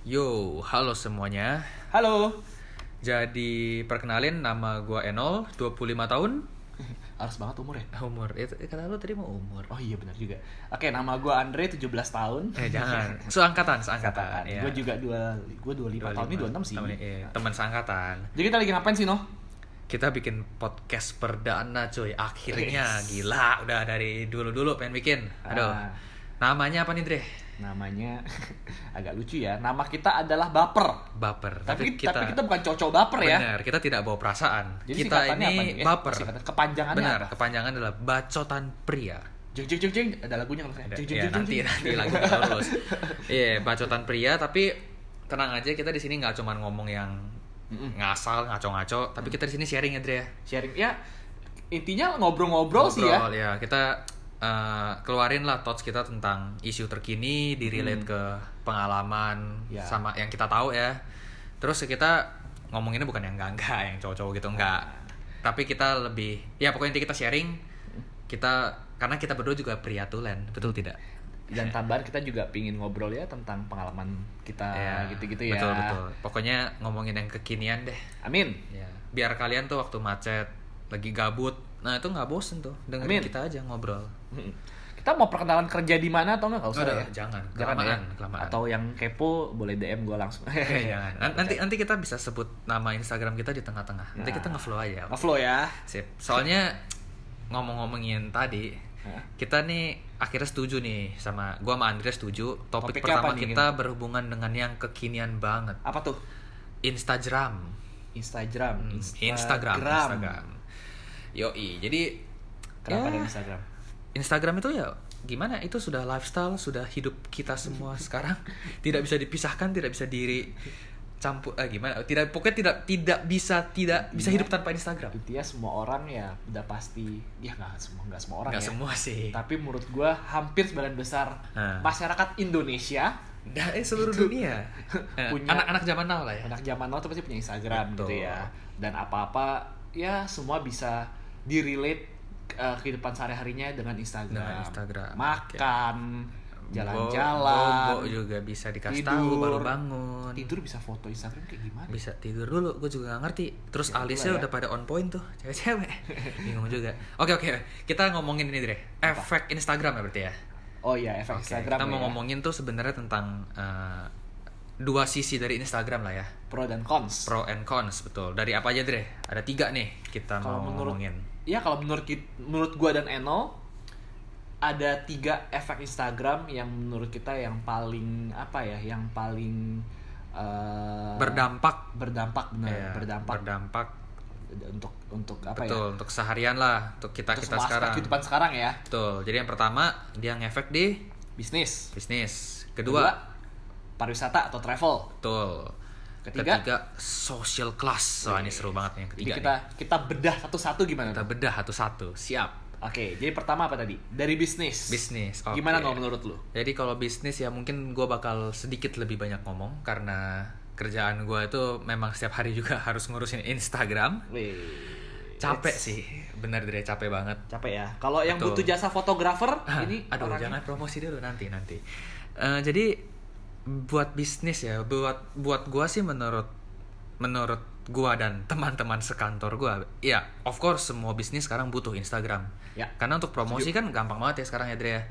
Yo, halo semuanya. Halo. Jadi perkenalin nama gua Enol, 25 tahun. Harus banget umur ya? Umur, itu kata lu tadi mau umur. Oh iya benar juga. Oke, nama gue Andre 17 tahun. Eh jangan, seangkatan, seangkatan. Angkatan. Iya. Gue juga dua, gue 25, tahun ini 26 sih. Temen, iya, temen seangkatan. Jadi kita lagi ngapain sih, Noh? Kita bikin podcast perdana cuy. Akhirnya Yes. gila, udah dari dulu-dulu pengen bikin. Aduh. Ah. Namanya apa nih, Dre? Namanya agak lucu ya. Nama kita adalah Baper. Baper. Tapi tapi kita, bukan cowok baper ya. Benar, kita tidak bawa perasaan. Jadi kita ini apa nih? Eh, baper. singkatan- kepanjangannya Benar, apa? kepanjangan adalah bacotan pria. Jeng jeng jeng jeng. Ada lagunya kalau saya. Ada- Jeng jeng ya, jeng nanti jeng. nanti lagu kita lulus. Iya, bacotan pria tapi tenang aja kita di sini nggak cuma ngomong yang Mm-mm. ngasal ngaco-ngaco, tapi kita di sini sharing ya, Dre ya. Sharing ya. Intinya ngobrol-ngobrol sih ya. Ngobrol, ya. Kita eh, keluarin lah thoughts kita tentang isu terkini, di relate ke pengalaman Hmm. Ya. sama yang kita tahu ya. Terus kita ngomonginnya bukan yang enggak-enggak, yang cowok-cowok gitu enggak. Tapi kita lebih ya pokoknya kita sharing. Kita karena kita berdua juga pria tulen, betul tidak? Dan tambahan kita juga pingin ngobrol ya tentang pengalaman kita Ya, gitu-gitu ya. Betul betul. Pokoknya ngomongin yang kekinian deh. Amin. Ya. Biar kalian tuh waktu macet, lagi gabut, nah itu nggak bosen tuh dengerin Amin. kita aja ngobrol. Mm-mm. Kita mau perkenalan kerja di mana atau enggak? Gak usah Aduh, ya. jangan. Jangan Kelamaan, ya. kelamaan. Atau yang kepo boleh DM gue langsung. Eh, jangan. Nan- Nanti nanti kita bisa sebut nama Instagram kita di tengah-tengah. Nanti Nah. kita nge-flow aja. Ngeflow ya. Sip. Soalnya ngomong-ngomongin tadi, Hah? kita nih akhirnya setuju nih sama gua sama Andre setuju. Topik Topiknya pertama nih, kita berhubungan dengan yang kekinian banget. Apa tuh? Instagram. Instagram. Hmm, Instagram. Instagram. Yoi. Jadi Kenapa ya, ada Instagram? Instagram itu ya gimana itu sudah lifestyle sudah hidup kita semua sekarang tidak bisa dipisahkan tidak bisa diri campur eh, gimana tidak pokoknya tidak tidak bisa tidak bisa Iya. hidup tanpa Instagram Intinya semua orang ya udah pasti ya nggak semua nggak semua orang nggak ya. semua sih Tapi menurut gua hampir sebagian besar Nah. masyarakat Indonesia Nah, eh, seluruh Itu dunia Eh, punya- anak-anak zaman now lah ya anak zaman now tuh pasti punya Instagram Betul. gitu ya. Dan apa-apa ya semua bisa direlate uh, kehidupan sehari-harinya dengan Instagram. Dengan Instagram, Makan, jalan-jalan. bobo juga bisa dikasih tidur. tahu baru bangun Tidur bisa foto Instagram kayak gimana? bisa tidur dulu gue juga gak ngerti terus Ya, alisnya ya. udah pada on point tuh cewek-cewek bingung juga oke oke kita ngomongin ini deh efek Instagram ya berarti ya Oh iya, efek Oke, Instagram kita mau ya. ngomongin tuh sebenarnya tentang eh, dua sisi dari Instagram lah ya pro dan cons. pro and cons betul dari apa aja Dre ada tiga nih kita Kalau mau menurut ngomongin ya kalau menurut kit- menurut gua dan Eno ada tiga efek Instagram yang menurut kita yang paling apa ya, yang paling eh, berdampak berdampak benar, ya, berdampak berdampak untuk untuk apa betul ya? untuk seharian lah untuk kita Untuk kita sekarang kehidupan sekarang ya. betul jadi yang pertama dia ngefek di Bisnis. bisnis Kedua, kedua, pariwisata atau travel. betul Ketiga, social class Wah, ini seru banget nih ketiga kita nih. kita bedah satu-satu gimana? kita bedah satu-satu siap Oke, jadi pertama apa tadi? Dari bisnis. bisnis oke. Gimana kalau menurut lu? Jadi kalau bisnis ya mungkin gue bakal sedikit lebih banyak ngomong karena kerjaan gue itu memang setiap hari juga harus ngurusin Instagram. Wih, Capek it's- sih, bener deh capek banget. Capek ya. Kalau yang butuh jasa fotografer, Ah, ini aduh orangnya- jangan promosi dulu nanti nanti. Eh, jadi buat bisnis ya, buat buat gue sih menurut menurut gue dan teman-teman sekantor gue, ya of course semua bisnis sekarang butuh Instagram. Ya. Karena untuk promosi kan gampang banget ya sekarang ya Dre ya.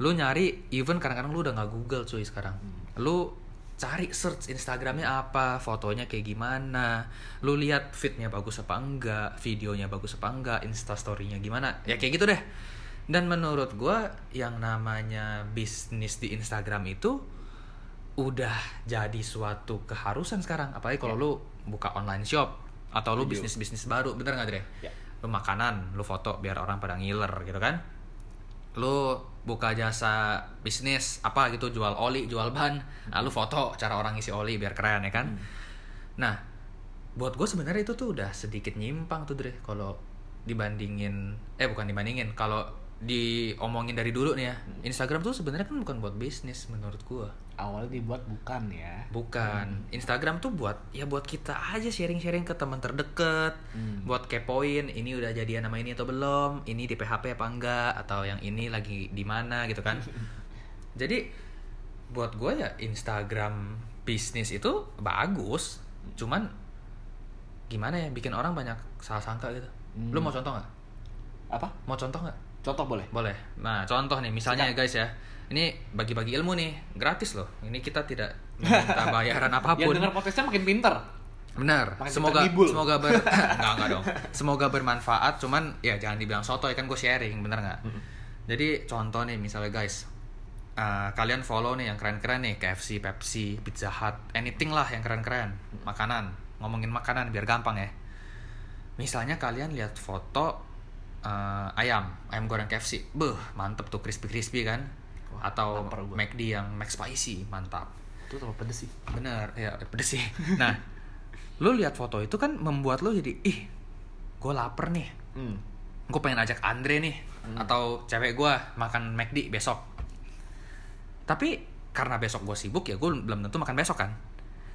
Lu nyari even kadang-kadang lu udah nggak Google cuy sekarang. Lu cari search Instagramnya apa, fotonya kayak gimana, lu lihat fitnya bagus apa enggak, videonya bagus apa enggak, instastorynya gimana, ya kayak gitu deh. Dan menurut gua yang namanya bisnis di Instagram itu udah jadi suatu keharusan sekarang, apalagi kalau Ya. lu buka online shop atau lu bisnis bisnis baru, bener nggak Dre? Ya. lu makanan, lu foto biar orang pada ngiler gitu kan. Lu buka jasa bisnis apa gitu jual oli, jual ban, nah, lu foto cara orang isi oli biar keren ya kan. Hmm. Nah, buat gue sebenarnya itu tuh udah sedikit nyimpang tuh Dre kalau dibandingin eh bukan dibandingin kalau diomongin dari dulu nih ya Instagram tuh sebenarnya kan bukan buat bisnis menurut gua awalnya dibuat bukan ya? Bukan. Instagram tuh buat ya buat kita aja sharing-sharing ke teman terdekat Hmm. buat kepoin ini udah jadian nama ini atau belum ini di PHP apa enggak atau yang ini lagi di mana gitu kan. Jadi buat gue ya Instagram bisnis itu bagus cuman gimana ya bikin orang banyak salah sangka gitu. Hmm. lu mau contoh nggak? Apa? mau contoh nggak? Contoh boleh. boleh. Nah contoh nih misalnya ya guys ya ini bagi-bagi ilmu nih gratis loh. Ini kita tidak minta bayaran Yang apa pun. denger podcastnya makin pinter. benar. Makin semoga terhibur. semoga ber enggak enggak dong. Semoga bermanfaat cuman ya jangan dibilang soto ya kan gue sharing bener nggak? Jadi contoh nih misalnya guys eh, kalian follow nih yang keren-keren nih KFC Pepsi Pizza Hut anything lah yang keren-keren. Makanan ngomongin makanan biar gampang ya. Misalnya kalian lihat foto eh, ayam ayam goreng KFC beh mantep tuh crispy crispy kan atau. McD yang Mac spicy mantap Itu tambah pedes sih. Bener, ya pedes sih. Nah, lu lihat foto itu kan membuat lu jadi, ih, gue lapar nih. Hmm. Gue pengen ajak Andre nih, atau cewek gue makan McD besok. Tapi karena besok gue sibuk ya, gue belum tentu makan besok kan.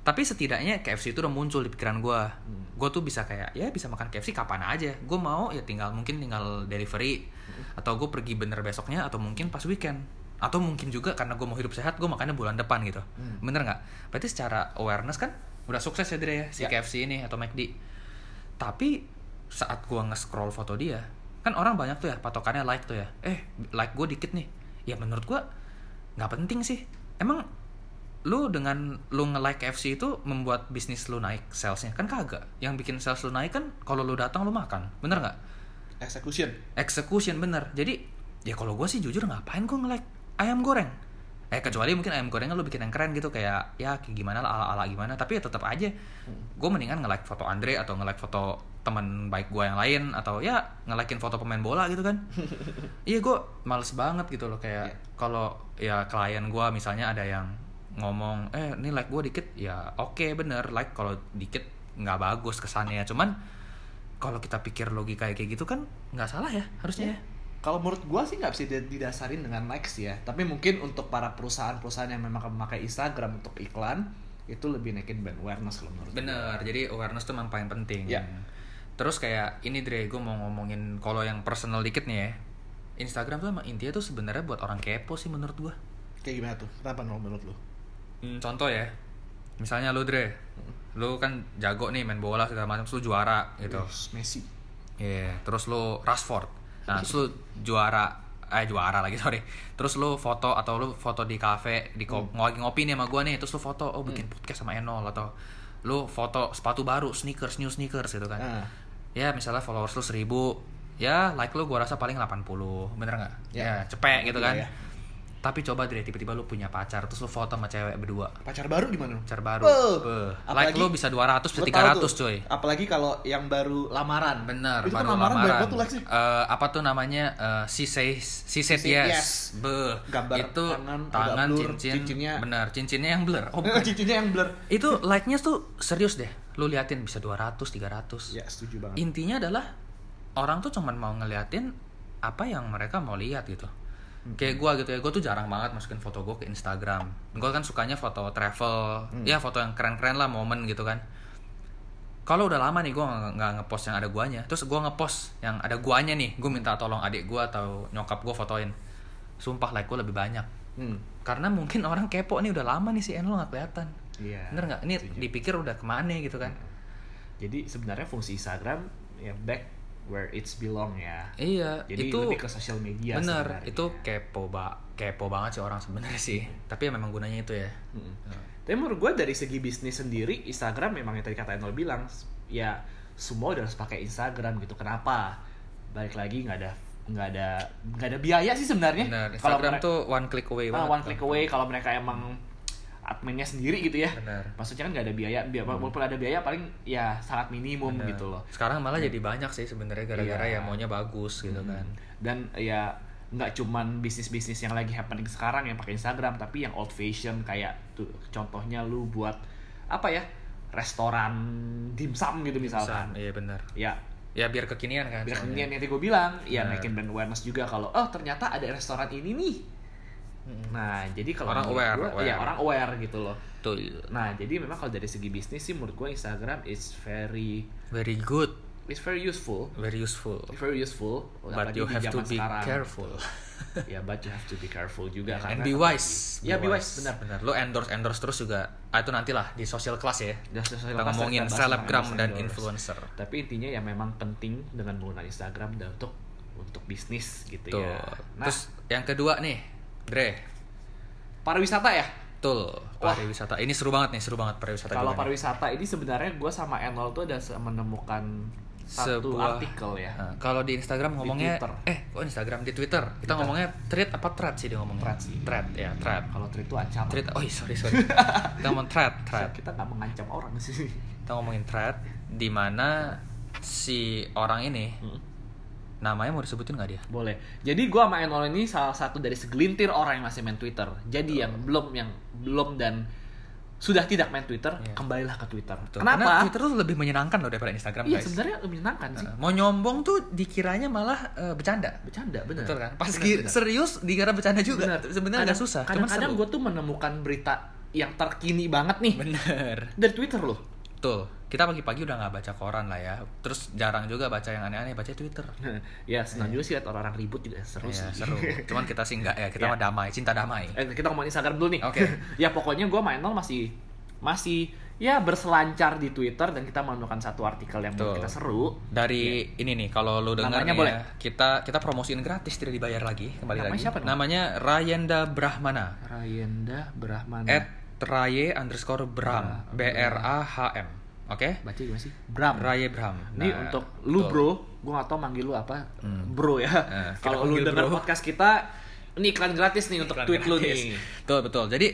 Tapi setidaknya KFC itu udah muncul di pikiran gue. Gue tuh bisa kayak, ya bisa makan KFC kapan aja. Gue mau ya tinggal mungkin tinggal delivery, atau gue pergi bener besoknya, atau mungkin pas weekend atau mungkin juga karena gue mau hidup sehat gue makannya bulan depan gitu. Bener nggak? Berarti secara awareness kan udah sukses ya Dre ya? Si Ya. KFC ini atau McD tapi saat gue nge-scroll foto dia kan orang banyak tuh ya patokannya like tuh ya. Eh like gue dikit nih. Ya menurut gue nggak penting sih. Emang lu dengan lu nge-like KFC itu membuat bisnis lu naik salesnya? Kan kagak. Yang bikin sales lu naik kan kalau lu datang lu makan. Bener nggak? Execution. execution bener. Jadi ya kalau gue sih jujur ngapain gue nge-like ayam goreng. Eh kecuali mungkin ayam gorengnya lu bikin yang keren gitu kayak ya kayak gimana lah ala ala gimana tapi ya tetap aja. Gue mendingan nge-like foto Andre atau nge-like foto teman baik gue yang lain atau ya nge-likein foto pemain bola gitu kan. Iya gue males banget gitu loh kayak Iya. kalau ya klien gue misalnya ada yang ngomong eh ini like gue dikit ya oke bener like kalau dikit nggak bagus kesannya. Cuman kalau kita pikir logika kayak gitu kan nggak salah ya harusnya ya. Kalau menurut gua sih nggak bisa di- didasarin dengan likes ya. Tapi mungkin untuk para perusahaan-perusahaan yang memang memakai Instagram untuk iklan itu lebih naikin brand awareness kalau menurut. Bener, jadi awareness tuh memang paling penting. Ya. Terus kayak ini Dre, gue mau ngomongin kalau yang personal dikit nih ya. Instagram tuh emang intinya tuh sebenarnya buat orang kepo sih menurut gue. Kayak gimana tuh? Kenapa menurut lu? Hmm, contoh ya, misalnya lu Dre, lu kan jago nih main bola segala macam, lu juara gitu. Wih, Messi. Iya, terus lu Rashford. Nah, terus lu juara eh juara lagi sorry. Terus lu foto atau lu foto di kafe di ko- ngopi ngopi nih sama gua nih, terus lu foto oh bikin podcast sama Enol atau lu foto sepatu baru, sneakers, new sneakers gitu kan. Ah. Ya, misalnya followers lu 1000, ya like lu gua rasa paling 80, bener nggak? Ya. Ya, cepet gitu Iya, kan. ya. Tapi coba deh tiba-tiba lu punya pacar, terus lu foto sama cewek berdua. Pacar baru di mana? Pacar baru. Beuh. Beuh. Apalagi- Like lu bisa 200 bisa Gua 300 tahu tuh. cuy. Apalagi kalau yang baru lamaran. Bener, Itu kan baru lamaran, lamaran. banget tuh likes-nya. Eh, apa tuh namanya? Eh, she says, she said She said yes. yes. Beuh. Gambar itu tangan tangan, blur, cincin, cincinnya- bener, cincinnya yang blur. Oh, bukan. Cincinnya yang blur. itu like-nya tuh serius deh. Lu liatin bisa 200, 300. Ya, setuju banget. Intinya adalah orang tuh cuman mau ngeliatin apa yang mereka mau lihat gitu. Kayak gua gitu ya, gua tuh jarang banget masukin foto gua ke Instagram. Gua kan sukanya foto travel, ya foto yang keren-keren lah, momen gitu kan. Kalau udah lama nih gua nggak- ngepost yang ada guanya, terus gua ngepost yang ada guanya nih, gua minta tolong adik gua atau nyokap gua fotoin. Sumpah like gua lebih banyak. Hmm. Karena mungkin orang kepo nih udah lama nih si Enlo nggak kelihatan. Iya. Bener nggak? Ini setuju. dipikir udah ke mana gitu kan? Jadi sebenarnya fungsi Instagram ya back where it's belong ya. Iya, Jadi itu lebih ke sosial media bener sebenarnya. itu kepo ba kepo banget sih orang sebenarnya sih tapi ya memang gunanya itu ya Mm. Tapi menurut gue dari segi bisnis sendiri Instagram memang yang tadi kata Enol bilang ya semua udah harus pakai Instagram gitu. Kenapa? Balik lagi nggak ada nggak ada nggak ada biaya sih sebenarnya. Kalau Instagram mere- tuh one click away ah, banget one click away kalau mereka emang adminnya sendiri gitu ya. bener Maksudnya kan nggak ada biaya, biaya walaupun ada biaya paling ya sangat minimum Bener. gitu loh. sekarang malah jadi banyak sih sebenarnya gara-gara Iya. ya maunya bagus gitu kan. Dan ya nggak cuman bisnis-bisnis yang lagi happening sekarang yang pakai Instagram tapi yang old fashion kayak tuh contohnya lu buat apa ya restoran dimsum gitu misalkan. iya bener ya. Ya biar kekinian kan biar kemudian yang tadi gue bilang. Ya naikin brand awareness juga kalau oh ternyata ada restoran ini nih. Nah jadi kalau Orang aware, gua, aware. ya orang aware gitu loh. Betul. nah jadi memang kalau dari segi bisnis sih menurut gue Instagram is very very good. It's very useful. Very useful. It's very useful. But you di have to be sekarang, careful. Ya but you have to be careful juga and karena be wise. Ya be wise benar. Benar. Lo endorse endorse terus juga. Ah, itu nantilah di social class ya. Udah selesai kita ngomongin selebgram dan endorse. influencer. Tapi intinya ya memang penting dengan menggunakan Instagram dan untuk untuk bisnis gitu tuh ya nah terus yang kedua nih Dre pariwisata ya Betul, Wah. pariwisata. Ini seru banget nih, seru banget pariwisata kalau pariwisata ini sebenarnya gue sama Enol tuh ada menemukan satu Sebuah- artikel ya kalau di Instagram ngomongnya Twitter. eh kok Instagram di Twitter. Kita Twitter. ngomongnya thread apa thread sih dia ngomong? Thread sih. Thread ya, thread. kalau tweet itu ancaman Thread. Oh, iya, sorry sorry. Kita ngomong thread, thread. kita nggak mengancam orang sih Kita ngomongin thread di mana si orang ini Hmm. Namanya mau disebutin nggak dia? Boleh. Jadi gua sama Enol ini salah satu dari segelintir orang yang masih main Twitter. Jadi yang belum yang belum dan sudah tidak main Twitter, Iya. kembalilah ke Twitter. Karena Kenapa? Twitter tuh lebih menyenangkan loh daripada Instagram, Iya, guys. sebenarnya lebih menyenangkan sih. Nah, mau nyombong tuh dikiranya malah eh, bercanda. Bercanda, bener. Betul kan? Pas Bener, bener. serius dikira bercanda juga. Sebenarnya agak susah, Kadang-kadang gue tuh menemukan berita yang terkini banget nih Bener. dari Twitter loh. Betul. Kita pagi-pagi udah nggak baca koran lah ya. Terus jarang juga baca yang aneh-aneh, baca Twitter. ya senang juga sih lihat orang-orang ribut juga seru Iya, sih. seru. Cuman kita sih nggak ya. Kita Iya. mah damai, cinta damai. Eh, kita ngomongin Instagram dulu nih. Oke. ya pokoknya gue main masih masih ya berselancar di Twitter dan kita menemukan satu artikel yang menurut Betul. kita seru. Dari ini nih, kalau lu dengar Namanya nih boleh. ya, kita kita promosiin gratis tidak dibayar lagi, kembali Namanya lagi. siapa nih? Namanya Rayenda Brahmana. Rayenda Brahmana. At Raye underscore Bram. Bra- B R A H M. Oke? Baca gimana sih? Bram. Raye Bram. Ini Nah, untuk lu betul. bro, gue gak tau manggil lu apa, Hmm. bro ya. Eh, Kalau lu denger bro. podcast kita, ini iklan gratis nih untuk Iklan tweet lu gratis. nih. Betul, betul. Jadi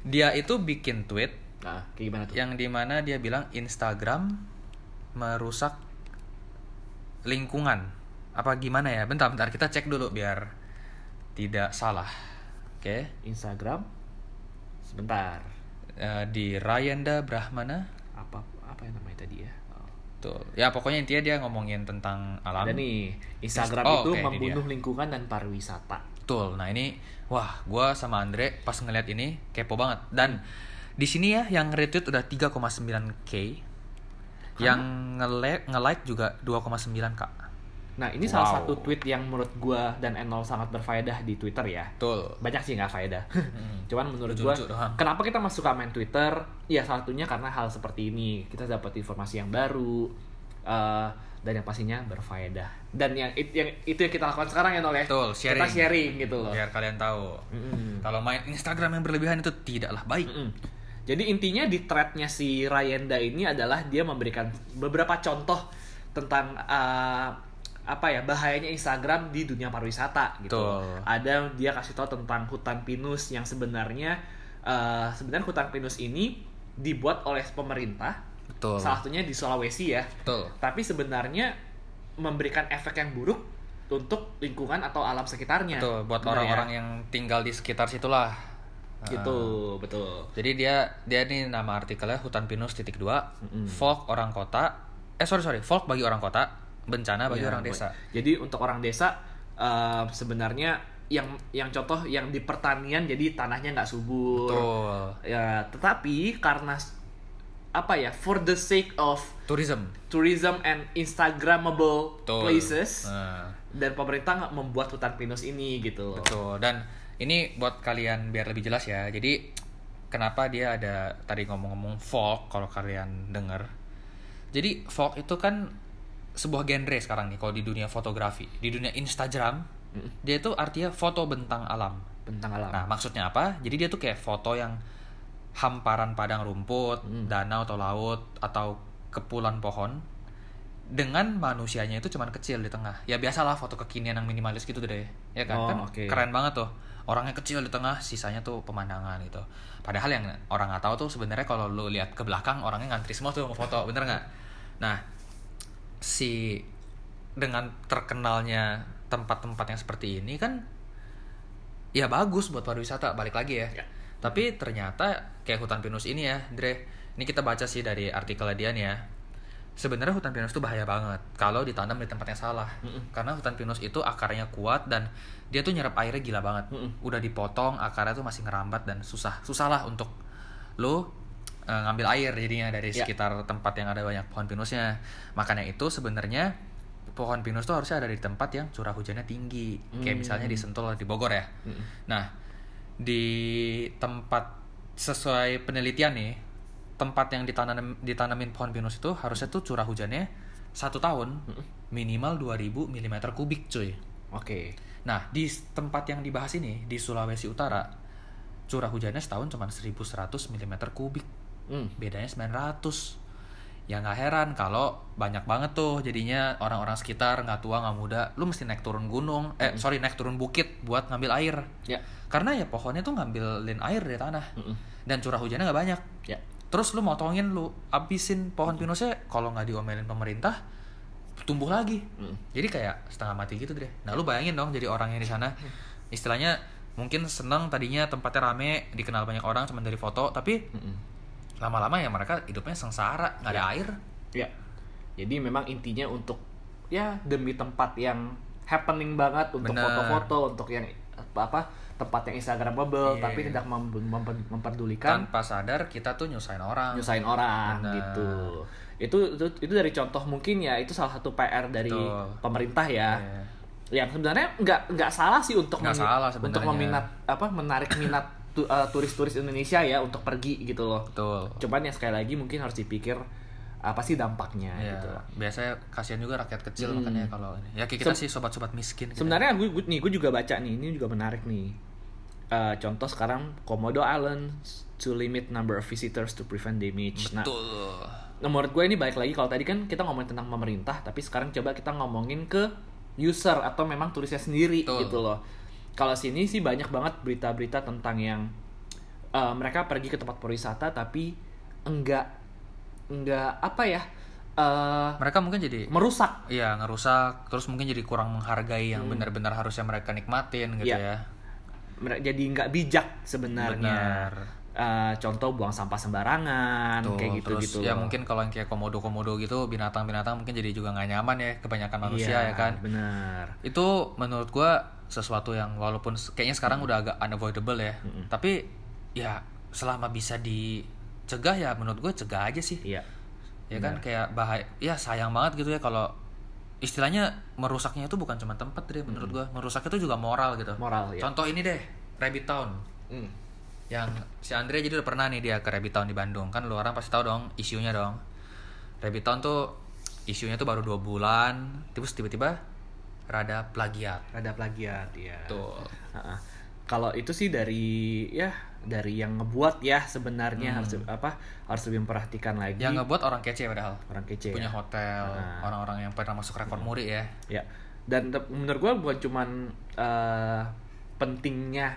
dia itu bikin tweet Nah, kayak gimana tuh? yang di mana dia bilang Instagram merusak lingkungan apa gimana ya bentar bentar kita cek dulu biar tidak salah oke Instagram. Sebentar. Eh, di Rayenda Brahmana. Apa apa yang namanya tadi ya? Oh. tuh. Ya pokoknya intinya dia ngomongin tentang alam. Ada nih, Instagram Oh, itu ini membunuh lingkungan dan pariwisata. betul. Nah ini wah gua sama Andre pas ngeliat ini kepo banget. Dan di sini ya yang retweet udah 3,9k yang nge-like nge-like juga 2,9 kak Nah, ini salah Wow. satu tweet yang menurut gua dan Enol sangat berfaedah di Twitter ya. betul Banyak sih nggak faedah. Cuman menurut doang. kenapa kita masuk ke main Twitter? Ya salah satunya karena hal seperti ini. Kita dapat informasi yang baru eh, dan yang pastinya berfaedah. Dan yang, it- yang itu yang kita lakukan sekarang ya Nol ya. Betul, sharing. Kita sharing gitu loh. biar kalian tahu Mm-mm. kalau main Instagram yang berlebihan itu tidaklah baik Mm-mm. Jadi intinya di threadnya si Rayenda ini adalah dia memberikan beberapa contoh tentang uh, apa ya bahayanya Instagram di dunia pariwisata gitu. Betul. Ada dia kasih tahu tentang hutan pinus yang sebenarnya uh, sebenarnya hutan pinus ini dibuat oleh pemerintah. betul Salah satunya di Sulawesi ya. betul Tapi sebenarnya memberikan efek yang buruk untuk lingkungan atau alam sekitarnya. betul buat ya? orang-orang yang tinggal di sekitar situlah gitu, Ah. betul. jadi dia dia nih nama artikelnya hutan pinus titik dua Mm-mm. folk orang kota eh sorry sorry folk bagi orang kota bencana bagi Iya, orang desa. Jadi untuk orang desa eh, sebenarnya yang yang contoh yang di pertanian jadi tanahnya nggak subur. betul. Ya, tetapi karena apa ya for the sake of tourism. tourism and instagramable betul. places Nah, dan pemerintah nggak membuat hutan pinus ini gitu betul. Dan ini buat kalian biar lebih jelas ya jadi kenapa dia ada tadi ngomong-ngomong folk kalau kalian denger. Jadi folk itu kan sebuah genre sekarang nih kalau di dunia fotografi di dunia Instagram Mm, dia itu artinya foto bentang alam Bentang alam. Nah, maksudnya apa? Jadi dia tuh kayak foto yang hamparan padang rumput, Hmm. danau atau laut atau kepulan pohon dengan manusianya itu cuman kecil di tengah. Ya biasalah foto kekinian yang minimalis gitu deh. Ya kan? Oh, kan oke. keren banget tuh. Orangnya kecil di tengah, sisanya tuh pemandangan gitu. Padahal yang orang nggak tahu tuh sebenarnya kalau lu lihat ke belakang orangnya ngantri semua tuh mau foto, bener nggak? Nah, si dengan terkenalnya tempat-tempat yang seperti ini kan ya bagus buat pariwisata balik lagi ya. Ya. Tapi ternyata kayak hutan pinus ini ya, Dre. Ini kita baca sih dari artikel dia nih ya. Sebenarnya hutan pinus itu bahaya banget kalau ditanam di tempat yang salah. Mm-mm. Karena hutan pinus itu akarnya kuat dan dia tuh nyerap airnya gila banget. Mm-mm. Udah dipotong akarnya tuh masih ngerambat dan susah. Susah lah untuk lo eh, ngambil air jadinya dari Ya. sekitar tempat yang ada banyak pohon pinusnya. Makanya itu sebenarnya pohon pinus tuh harusnya ada di tempat yang curah hujannya tinggi. Kayak Hmm. misalnya di Sentul di Bogor ya. Nah, di tempat sesuai penelitian nih, tempat yang ditanam ditanamin pohon pinus itu harusnya tuh curah hujannya satu tahun minimal 2000 mm kubik cuy. Oke. Nah, di tempat yang dibahas ini di Sulawesi Utara curah hujannya setahun cuma 1100 mm kubik. Hmm. Bedanya 900. Ya nggak heran kalau banyak banget tuh jadinya orang-orang sekitar nggak tua nggak muda, lu mesti naik turun gunung, eh sorry naik turun bukit buat ngambil air. Ya. Karena ya pohonnya tuh ngambilin air dari tanah. Mm-mm. Dan curah hujannya nggak banyak. Ya. Terus lu motongin lu abisin pohon pinusnya kalau nggak diomelin pemerintah tumbuh lagi. Mm. Jadi kayak setengah mati gitu deh. Nah lu bayangin dong jadi orang yang di sana istilahnya mungkin seneng tadinya tempatnya rame dikenal banyak orang cuma dari foto tapi Mm-mm. Lama-lama ya mereka hidupnya sengsara nggak ada air. Ya. Jadi memang intinya untuk ya demi tempat yang happening banget untuk Bener. foto-foto, untuk yang apa, apa tempat yang Instagramable Iya. tapi tidak mem- mem- memperdulikan Tanpa sadar kita tuh nyusahin orang. nyusahin orang Bener. gitu. Itu, itu itu dari contoh mungkin ya itu salah satu PR dari Betul. pemerintah ya. Iya. Yang sebenarnya nggak nggak salah sih untuk Nggak salah untuk meminat apa menarik minat tu- eh, turis-turis Indonesia ya untuk pergi gitu loh. Betul. Cuman yang sekali lagi mungkin harus dipikir apa sih dampaknya Ya, gitu loh. biasanya kasihan juga rakyat kecil Hmm. makanya kalau ini. Ya kita sih sobat-sobat miskin. gitu. Sebenarnya gue, gue- nih gue juga baca nih, ini juga menarik nih. Eh, contoh sekarang Komodo Island to limit number of visitors to prevent damage. Nah, Betul. Nah, menurut gue ini balik lagi kalau tadi kan kita ngomongin tentang pemerintah, tapi sekarang coba kita ngomongin ke user atau memang turisnya sendiri Betul. gitu loh. Kalau sini sih banyak banget berita-berita tentang yang eh, mereka pergi ke tempat pariwisata tapi enggak enggak apa ya eh Mereka mungkin jadi merusak Iya ngerusak, terus mungkin jadi kurang menghargai yang benar-benar harusnya mereka nikmatin gitu Hmm. Iya. ya. Mere- jadi nggak bijak sebenarnya. Benar. Eh, contoh buang sampah sembarangan Tuh, kayak gitu terus gitu. ya mungkin kalau yang kayak komodo-komodo gitu binatang-binatang mungkin jadi juga nggak nyaman ya kebanyakan manusia Iya, ya kan. Benar. Itu menurut gua sesuatu yang walaupun kayaknya sekarang udah agak unavoidable ya. Tapi ya selama bisa dicegah ya menurut gue cegah aja sih. Iya. ya kan kayak bahaya ya sayang banget gitu ya kalau istilahnya merusaknya itu bukan cuma tempat deh menurut gua merusaknya itu juga moral gitu Moral ya. contoh ini deh Rabbit Town Hmm. Yang si Andre jadi udah pernah nih dia ke Rabbit Town di Bandung kan lu orang pasti tahu dong isunya dong Rabbit Town tuh isunya tuh baru dua bulan terus tiba-tiba rada plagiat Rada plagiat ya. tuh Ha-ha. Kalau itu sih dari ya dari yang ngebuat ya sebenarnya harus apa harus lebih memperhatikan lagi yang ngebuat orang kece padahal orang kece punya ya. hotel Nah. orang-orang yang pernah masuk rekor muri ya Ya. Dan menurut gua bukan cuman eh, pentingnya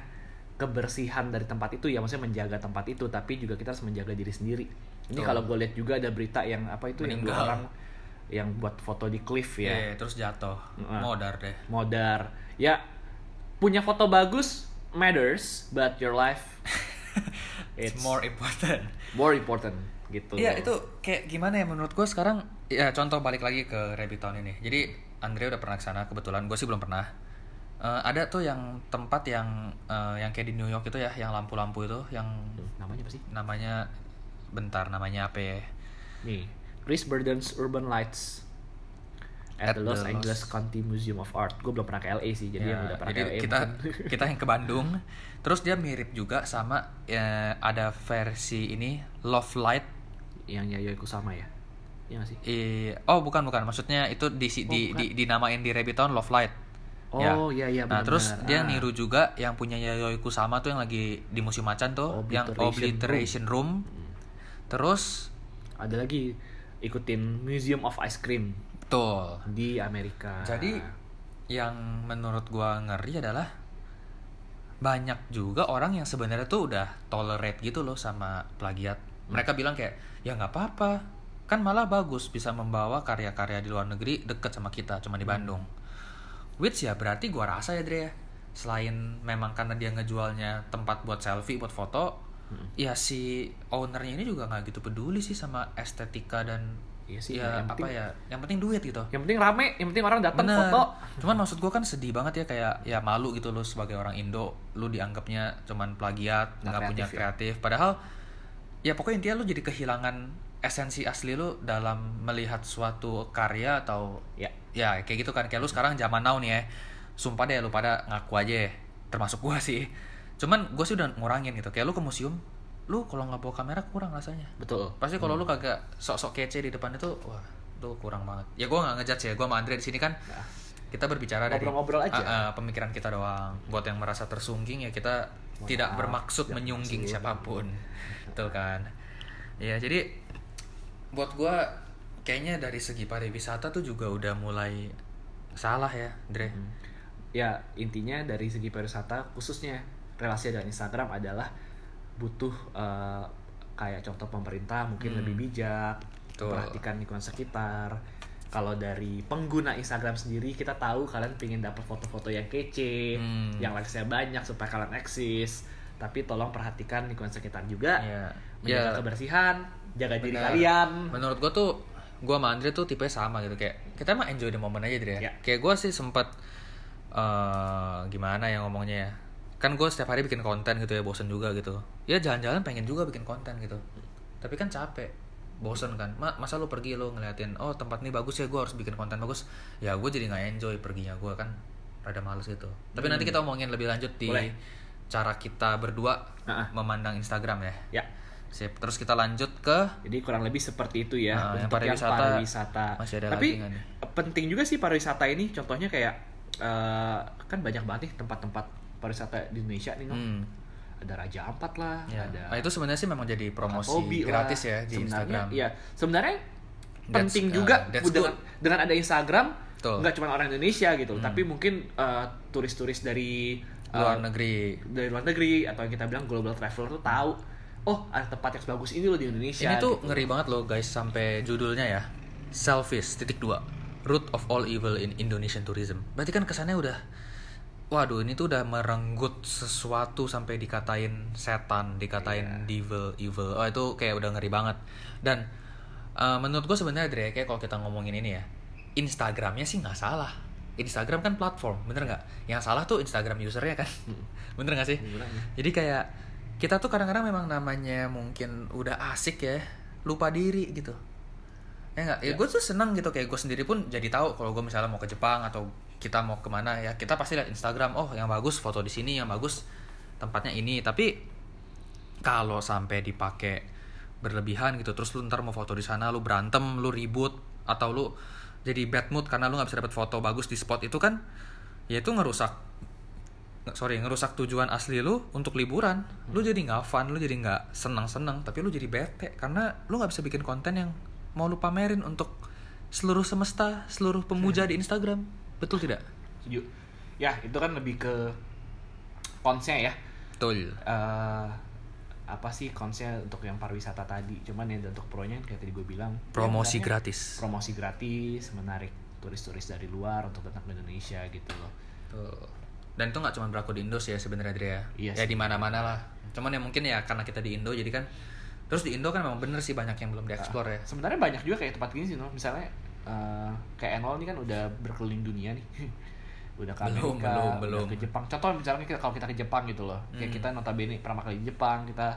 kebersihan dari tempat itu ya maksudnya menjaga tempat itu tapi juga kita harus menjaga diri sendiri. Ini Betul. kalau gue lihat juga ada berita yang apa itu yang dua orang yang buat foto di cliff ya. Iya, terus jatuh Heeh. modar deh modar ya punya foto bagus matters but your life it's, It's- more important more important gitu Iya itu kayak gimana ya menurut gue sekarang ya contoh balik lagi ke Rabbit Town ini. Jadi Andre udah pernah ke sana kebetulan gue sih belum pernah. Eh, ada tuh yang tempat yang eh, yang kayak di New York itu ya, yang lampu-lampu itu, yang namanya apa sih namanya bentar namanya apa ya? nih Chris Burden's Urban Lights at, At the Los the Angeles Los- County Museum of Art gue belum pernah ke LA sih jadi Ya, yang udah pernah jadi ke LA kita mungkin. kita yang ke Bandung. Terus dia mirip juga sama ya, ada versi ini Love Light. yang Yayoi Kusama ya Iya sih Eh, oh bukan bukan, maksudnya itu di Oh, di, bukan. di dinamain di Rabbit Town Love Light. Oh iya iya Nah, terus dia Ah. niru juga yang punya Yayoi Kusama tuh yang lagi di musim macan tuh, yang Obliteration Obliteration Room. Terus ada lagi ikutin Museum of Ice Cream tuh. di Amerika Jadi yang menurut gua ngeri adalah banyak juga orang yang sebenarnya tuh udah tolerate gitu loh sama plagiat. Mereka bilang kayak ya nggak apa-apa, kan malah bagus bisa membawa karya-karya di luar negeri deket sama kita, cuma di Bandung. Which ya berarti gua rasa ya Dre ya, selain memang karena dia ngejualnya tempat buat selfie, buat foto, ya si ownernya ini juga nggak gitu peduli sih sama estetika dan Iya sih, ya yang apa penting- ya, yang penting duit gitu. yang penting rame yang penting orang datang foto. Cuman maksud gue kan sedih banget ya kayak ya malu gitu lo sebagai orang Indo, lu dianggapnya cuman plagiat, Nggak punya kreatif ya. Padahal ya pokoknya intinya lu jadi kehilangan esensi asli lu dalam melihat suatu karya atau Ya. ya kayak gitu kan. Kayak lu sekarang zaman now nih ya. Sumpah deh lu pada ngaku aja ya. Termasuk gua sih. Cuman gua sih udah ngurangin gitu. Kayak lu ke museum lu kalau nggak bawa kamera kurang rasanya. Betul. pasti kalau lu kagak sok-sok kece di depan itu wah lu kurang banget. Ya gua nggak ngejudge ya gua sama Andre di sini kan Nah, kita berbicara dari Ngobrol-ngobrol aja. Ah, ah, pemikiran kita doang. Buat yang merasa tersungging ya kita Mohon tidak bermaksud tidak menyungging maksud. siapa pun. Betul kan? Ya jadi buat gua kayaknya dari segi pariwisata tuh juga udah mulai salah ya Dre Hmm. ya intinya dari segi pariwisata khususnya relasi dengan Instagram adalah butuh eh, kayak contoh pemerintah mungkin Hmm. lebih bijak Betul. perhatikan lingkungan sekitar kalau dari pengguna Instagram sendiri kita tahu kalian pengen dapat foto-foto yang kece Hmm. yang likesnya banyak supaya kalian eksis tapi tolong perhatikan lingkungan sekitar juga ya menjaga ya kebersihan jaga diri benar. kalian menurut gua tuh gua sama Andre tuh tipe sama gitu kayak kita mah enjoy the moment aja Dre ya. Ya. kayak gua sih sempat eh gimana ya ngomongnya ya kan gue setiap hari bikin konten gitu ya bosen juga gitu ya jalan-jalan pengen juga bikin konten gitu tapi kan capek bosen kan Ma- masa lu pergi lu ngeliatin oh tempat ini bagus ya gue harus bikin konten bagus ya gue jadi nggak enjoy perginya gue kan rada males gitu tapi nanti kita omongin lebih lanjut di Hmm. Boleh. cara kita berdua Ah, ah. memandang Instagram ya ya sip terus kita lanjut ke Jadi kurang lebih seperti itu ya Nah, yang untuk pariwisata pariwisata. masih ada Tapi lagi penting juga sih pariwisata ini. Contohnya kayak eh, kan banyak banget nih tempat-tempat pariwisata di Indonesia nih. Hmm, Ada Raja Ampat lah, ya. ada nah, itu sebenarnya sih memang jadi promosi lah. gratis ya di Sebenarnya, Instagram Iya, sebenarnya That's- penting uh, juga dengan dengan ada Instagram Betul. nggak cuma orang Indonesia gitu, Hmm. tapi mungkin eh, turis-turis dari eh, luar negeri dari luar negeri atau yang kita bilang global traveler tuh tahu oh ada tempat yang sebagus ini loh di Indonesia. Ini tuh gitu. ngeri banget loh guys sampai judulnya ya. Selfish titik dua. Root of all evil in Indonesian tourism. Berarti kan kesannya udah Waduh, ini tuh udah merenggut sesuatu sampai dikatain setan, dikatain devil, evil. Oh, itu kayak udah ngeri banget. Dan eh, menurut gue sebenarnya Dre, kayak kalau kita ngomongin ini ya, Instagramnya sih nggak salah. Instagram kan platform, bener nggak? Yang salah tuh Instagram usernya kan, bener nggak sih? Jadi kayak kita tuh kadang-kadang memang namanya mungkin udah asik ya, lupa diri gitu. Ya enggak, ya, Ya. gue tuh seneng gitu kayak gue sendiri pun jadi tahu kalau gue misalnya mau ke Jepang atau kita mau ke mana ya kita pasti lihat Instagram oh yang bagus foto di sini yang bagus tempatnya ini tapi kalau sampai dipakai berlebihan gitu terus lu ntar mau foto di sana lu berantem lu ribut atau lu jadi bad mood karena lu nggak bisa dapat foto bagus di spot itu kan ya itu ngerusak nggak- sorry ngerusak tujuan asli lu untuk liburan lu jadi nggak fun lu jadi nggak senang senang tapi lu jadi bete karena lu nggak bisa bikin konten yang mau lu pamerin untuk seluruh semesta seluruh pemuja di Instagram betul tidak Setuju. Ya, itu kan lebih ke konsnya ya. betul eh apa sih konsnya untuk yang pariwisata tadi? Cuman ya untuk pro-nya kayak tadi gue bilang promosi ya, gratis Promosi gratis, menarik turis-turis dari luar untuk datang ke Indonesia gitu loh. Tuh. Dan itu nggak cuma berlaku di Indo sih ya sebenarnya Dre ya. Iya ya di mana-mana lah. Cuman ya mungkin ya karena kita di Indo jadi kan terus di Indo kan memang bener sih banyak yang belum dieksplor ya. Sebenarnya banyak juga kayak tempat gini sih, no. Misalnya eh, kayak Enol ini kan udah berkeliling dunia nih. udah ke Belum, Amerika, belum, udah belum. ke Jepang. Contoh misalnya kita, kalau kita ke Jepang gitu loh. Kayak Hmm. kita notabene pertama kali di Jepang, kita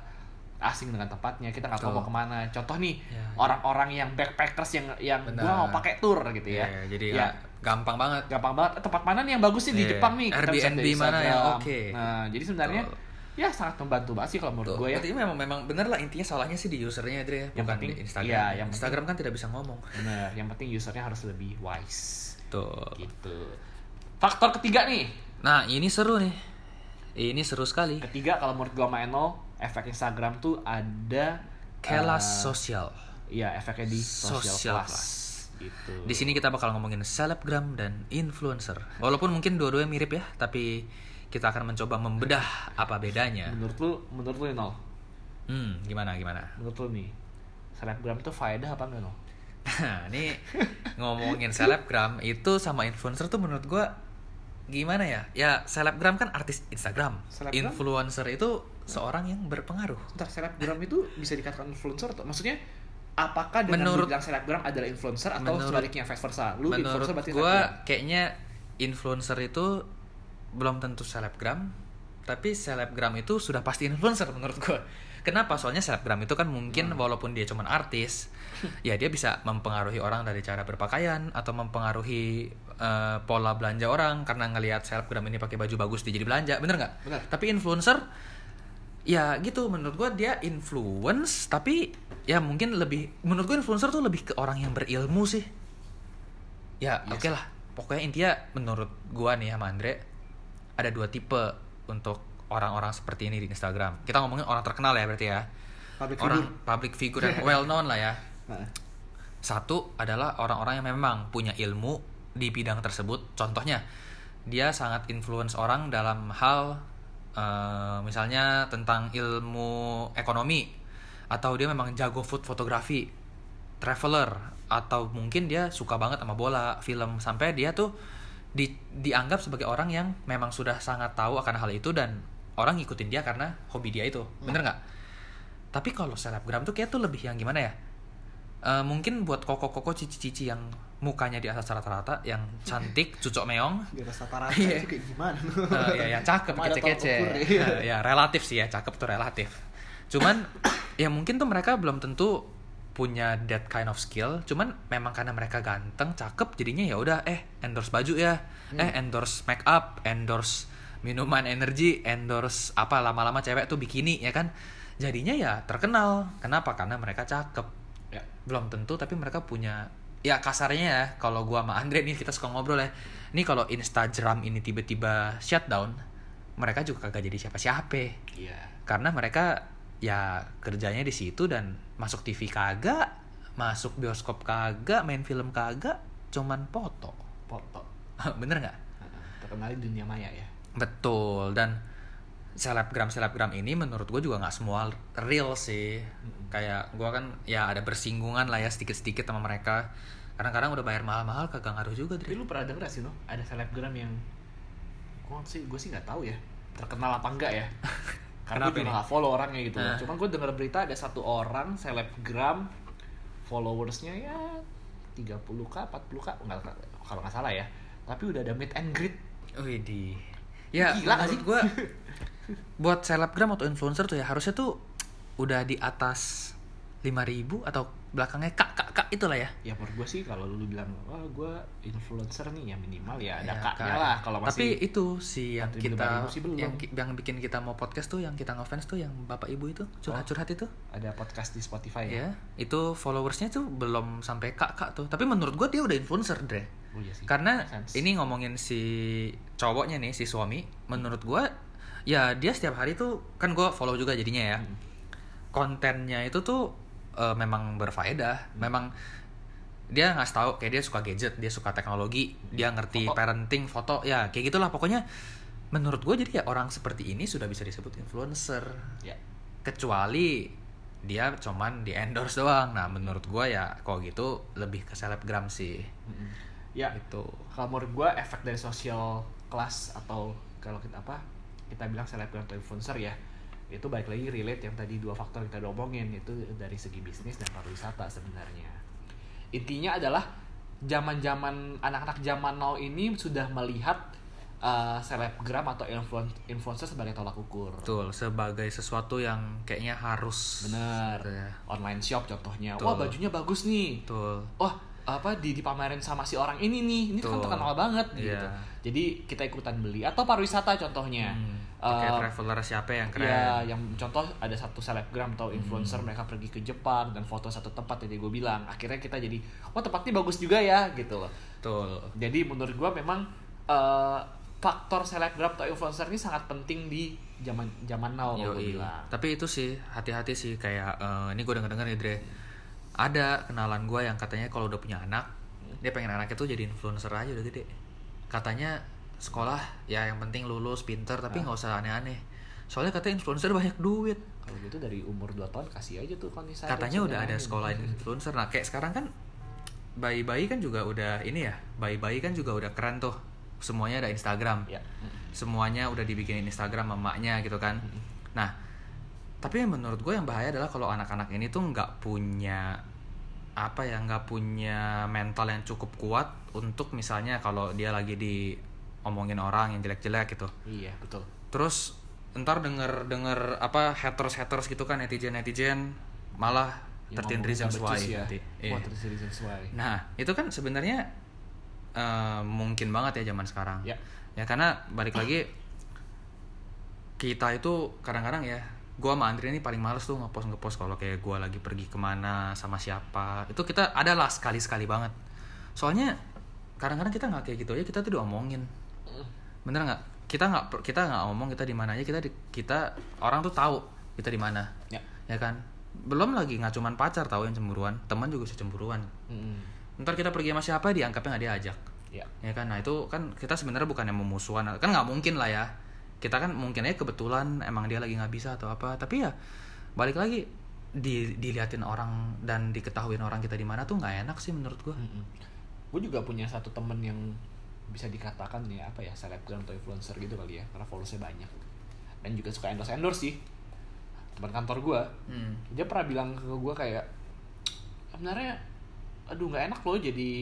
asing dengan tempatnya, kita nggak tahu mau ke mana. Contoh nih, Ya. orang-orang yang backpackers yang yang Benar. gua mau pakai tour gitu ya. Iya, jadi ya, gampang banget. gampang banget. Tempat mana nih yang bagus sih di Iya. Jepang nih? Kita bisa Airbnb dari mana yang Instagram. oke? Nah, jadi sebenarnya Betul. ya sangat membantu banget sih kalau menurut gue ya. berarti memang memang bener lah intinya salahnya sih di usernya Dre ya, Yang bukan penting- di Instagram. iya, yang Instagram kan tidak bisa ngomong. Bener, yang penting usernya harus lebih wise. Tuh. Gitu. Faktor ketiga nih. Nah, ini seru nih. Ini seru sekali. Ketiga kalau menurut gua sama Eno, efek Instagram tuh ada Kelas eh, sosial. Iya, efeknya di social, Social class. class. Gitu. Di sini kita bakal ngomongin selebgram dan influencer. Walaupun mungkin dua-duanya mirip ya, tapi kita akan mencoba membedah apa bedanya. menurut lu, menurut lu Eno, Hmm, gimana gimana? menurut lu nih, selebgram tuh faedah apa enggak Eno? Nah, ini ngomongin selebgram itu sama influencer tuh menurut gua gimana ya? Ya selebgram kan artis Instagram. Selebgram? Influencer itu seorang yang berpengaruh. Ntar selebgram itu bisa dikatakan influencer atau maksudnya apakah dengan Menurut- bilang selebgram adalah influencer atau Menurut- sebaliknya vice versa? Lu menurut influencer berarti gua selebgram. kayaknya influencer itu belum tentu selebgram, tapi selebgram itu sudah pasti influencer menurut gua. Kenapa? Soalnya selebgram itu kan mungkin walaupun dia cuman artis, ya dia bisa mempengaruhi orang dari cara berpakaian atau mempengaruhi eh, pola belanja orang karena ngelihat selebgram ini pakai baju bagus dia jadi belanja, bener nggak? Tapi influencer, ya gitu menurut gua dia influence, tapi ya mungkin lebih, menurut gua influencer tuh lebih ke orang yang berilmu sih. Ya Iya oke lah, pokoknya intinya menurut gua nih sama Andre ada dua tipe untuk orang-orang seperti ini di Instagram. Kita ngomongin orang terkenal ya berarti ya. Public orang figure. public figure yang well known lah ya. Satu adalah orang-orang yang memang punya ilmu di bidang tersebut. Contohnya, dia sangat influence orang dalam hal eh, misalnya tentang ilmu ekonomi atau dia memang jago food fotografi, traveler atau mungkin dia suka banget sama bola, film sampai dia tuh di, dianggap sebagai orang yang memang sudah sangat tahu akan hal itu dan orang ngikutin dia karena hobi dia itu. Bener nggak? Tapi kalau selebgram tuh kayak tuh lebih yang gimana ya? Eh, mungkin buat koko-koko cici-cici yang mukanya di atas rata-rata, yang cantik, cucok meong, di atas rata-rata Iya. itu kayak gimana? Eh, ya yang cakep, Emang ada kece-kece. ya? Eh, ya relatif sih ya, cakep tuh relatif. Cuman ya mungkin tuh mereka belum tentu punya that kind of skill. Cuman memang karena mereka ganteng, cakep, jadinya ya udah eh endorse baju ya, Hmm. eh endorse make up, endorse minuman energi, endorse apa lama-lama cewek tuh bikini ya kan. Jadinya ya terkenal. Kenapa? Karena mereka cakep ya. belum tentu tapi mereka punya ya kasarnya ya kalau gua sama Andre nih kita suka ngobrol ya ini kalau Instagram ini tiba-tiba shutdown mereka juga kagak jadi siapa-siapa Iya. karena mereka ya kerjanya di situ dan masuk TV kagak masuk bioskop kagak main film kagak cuman foto Foto. bener nggak Terkenal di dunia maya ya. betul dan selebgram selebgram ini menurut gue juga nggak semua real sih kayak gue kan ya ada bersinggungan lah ya sedikit sedikit sama mereka kadang-kadang udah bayar mahal-mahal kagak ngaruh juga Tapi lu pernah denger gak sih no? Ada selebgram yang Gue sih, gue sih gak tahu ya Terkenal apa enggak ya Karena gue juga ini? gak follow orangnya gitu Nah. Cuman gue denger berita ada satu orang selebgram Followersnya ya 30k, 40k Enggak, kalau nggak salah ya Tapi udah ada meet and greet Wih di ya Gila nggak sih? gue buat selebgram atau influencer tuh ya harusnya tuh udah di atas 5000 atau belakangnya kak kak kak itulah ya Ya menurut gue sih kalau lu bilang Wah gue influencer nih ya minimal ya Ada Ya, kaknya Kak. lah Kalau Tapi masih itu si yang 4.000, kita 5.000 sih belum. yang, yang bikin kita mau podcast tuh yang kita ngefans tuh yang bapak ibu itu curhat-curhat itu. ada podcast di Spotify ya Ya, itu followersnya tuh belum sampai kak kak tuh. Tapi menurut gua dia udah influencer deh. Oh iya sih Karena sense. ini ngomongin si cowoknya nih, si suami, menurut gua ya dia setiap hari tuh kan gua follow juga jadinya ya. Hmm. Kontennya itu tuh eh, memang berfaedah, Hmm. memang dia ngasih tahu kayak dia suka gadget, dia suka teknologi, dia ngerti Foto. parenting, foto, ya kayak gitulah pokoknya. Menurut gue jadi ya orang seperti ini sudah bisa disebut influencer Ya kecuali dia cuman di endorse doang. Nah, menurut gua ya kalau gitu lebih ke selebgram sih. Mm-mm. Ya Itu. kalau menurut gue efek dari social class atau kalau kita apa kita bilang selebgram atau influencer ya itu balik lagi relate yang tadi dua faktor kita udah omongin itu dari segi bisnis dan pariwisata sebenarnya intinya adalah zaman zaman anak-anak zaman now ini sudah melihat uh, selebgram atau influen- influencer sebagai tolak ukur Betul, sebagai sesuatu yang kayaknya harus bener Gitu ya. online shop contohnya Betul. wah bajunya bagus nih Betul. wah apa di dipamerin sama si orang ini nih ini kan Betul. terkenal banget Iya. gitu jadi kita ikutan beli atau pariwisata contohnya Hmm, Eh, traveler siapa yang keren? ya yang contoh ada satu selebgram atau Hmm. influencer mereka pergi ke Jepang dan foto satu tempat jadi gue bilang akhirnya kita jadi oh tempatnya bagus juga ya gitu loh Betul. jadi menurut gue memang eh, faktor selebgram atau influencer ini sangat penting di zaman zaman now kalau gue bilang Tapi itu sih hati-hati sih kayak eh, ini gue denger denger nih Dre. Ada kenalan gue yang katanya kalau udah punya anak, dia pengen anaknya tuh jadi influencer aja udah gede. Katanya sekolah ya yang penting lulus pinter tapi nggak usah aneh-aneh. Soalnya katanya influencer banyak duit. kalau gitu dari umur 2 tahun kasih aja tuh konten Katanya udah ada sekolah influencer. Nah kayak sekarang kan bayi-bayi kan juga udah ini ya, bayi-bayi kan juga udah keren tuh. Semuanya ada Instagram. ya semuanya udah dibikinin Instagram mamanya gitu kan nah tapi yang menurut gue yang bahaya adalah kalau anak-anak ini tuh nggak punya apa ya nggak punya mental yang cukup kuat untuk misalnya kalau dia lagi di omongin orang yang jelek-jelek gitu iya betul terus ntar denger denger apa haters haters gitu kan netizen netizen malah Yang tertin ngomongin reasons nggak why becus ya. nanti. Wah, Iya. 13 reasons why. Nah, itu kan sebenarnya eh, mungkin banget ya zaman sekarang. Ya. Ya karena balik lagi kita itu kadang-kadang ya, gua sama Andre ini paling males tuh ngepost ngepost kalau kayak gua lagi pergi ke mana sama siapa. Itu kita adalah sekali sekali banget. Soalnya kadang-kadang kita nggak kayak gitu aja kita tuh diomongin. Bener nggak? Kita nggak kita nggak ngomong kita di mana aja kita di, kita orang tuh tahu kita di mana. Ya. Ya kan? Belum lagi nggak cuman pacar tahu yang cemburuan, teman juga bisa cemburuan Mm-mm. ntar kita pergi sama siapa dianggapnya nggak diajak Ya. ya kan nah itu kan kita sebenarnya bukan yang memusuhan kan nggak mungkin lah ya kita kan mungkin aja kebetulan emang dia lagi nggak bisa atau apa. Tapi ya balik lagi di diliatin orang dan diketahuin orang kita di mana tuh nggak enak sih menurut gua. Gue juga punya satu temen yang bisa dikatakan ya apa ya selebgram atau influencer gitu kali ya karena followersnya banyak. Dan juga suka endorse endorse sih. Teman kantor gue Hmm. dia pernah bilang ke gue kayak sebenarnya aduh nggak enak loh jadi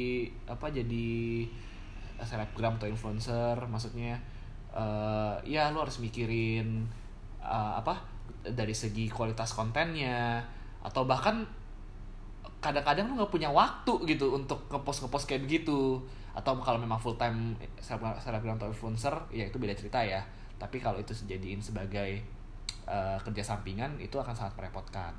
apa jadi selebgram atau influencer maksudnya eh ya lo harus mikirin eh, apa dari segi kualitas kontennya atau bahkan kadang-kadang lu nggak punya waktu gitu untuk ngepost ngepost kayak begitu. Atau kalau memang full time selebgram atau influencer ya itu beda cerita ya. Tapi kalau itu dijadiin sebagai eh, kerja sampingan itu akan sangat merepotkan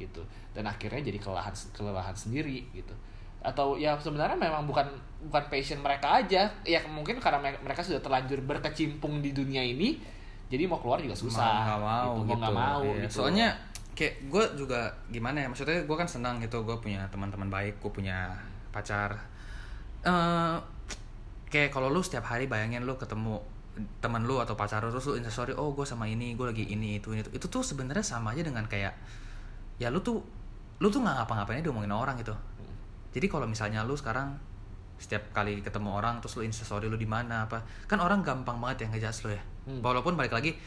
gitu. Dan akhirnya jadi kelelahan kelelahan sendiri gitu atau ya sebenarnya memang bukan bukan passion mereka aja. Ya mungkin karena me- mereka sudah terlanjur berkecimpung di dunia ini jadi mau keluar juga susah. Mau nggak mau gitu, gitu, mau nggak mau Iya. gitu. soalnya kayak gue juga gimana ya maksudnya gue kan senang gitu gue punya teman-teman baik gue punya pacar. Eh kayak kalau lu setiap hari bayangin lu ketemu teman lu atau pacar lu terus lu instastory oh gue sama ini gue lagi ini itu ini itu. Itu tuh sebenarnya sama aja dengan kayak ya lu tuh lu tuh nggak ngapa-ngapainnya diomongin orang gitu jadi kalau misalnya lu sekarang setiap kali ketemu orang terus lu instastory lu di mana apa kan orang gampang banget yang ngejudge lu ya. Hmm. walaupun balik lagi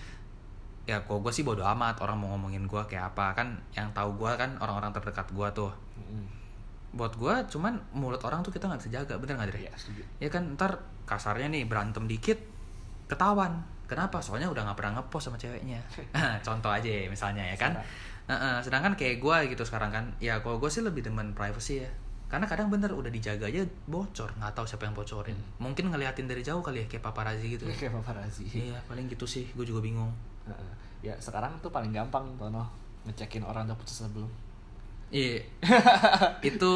ya kok gue sih bodo amat orang mau ngomongin gue kayak apa. Kan yang tahu gue kan orang-orang terdekat gue tuh. Mm-mm. buat gue cuman mulut orang tuh kita nggak bisa jaga bener nggak? Iya, setuju. ya kan ntar kasarnya nih berantem dikit ketahuan. Kenapa? Soalnya udah nggak pernah ngepost sama ceweknya. Contoh aja ya, misalnya ya kan. Sedangkan kayak gue gitu sekarang kan ya kalau gue sih lebih demen privacy ya karena kadang bener udah dijaga aja bocor nggak tahu siapa yang bocorin mungkin ngeliatin dari jauh kali ya kayak paparazzi gitu ya. kayak paparazzi iya paling gitu sih gue juga bingung Heeh. ya sekarang tuh paling gampang Tono ngecekin orang udah putus sebelum iya itu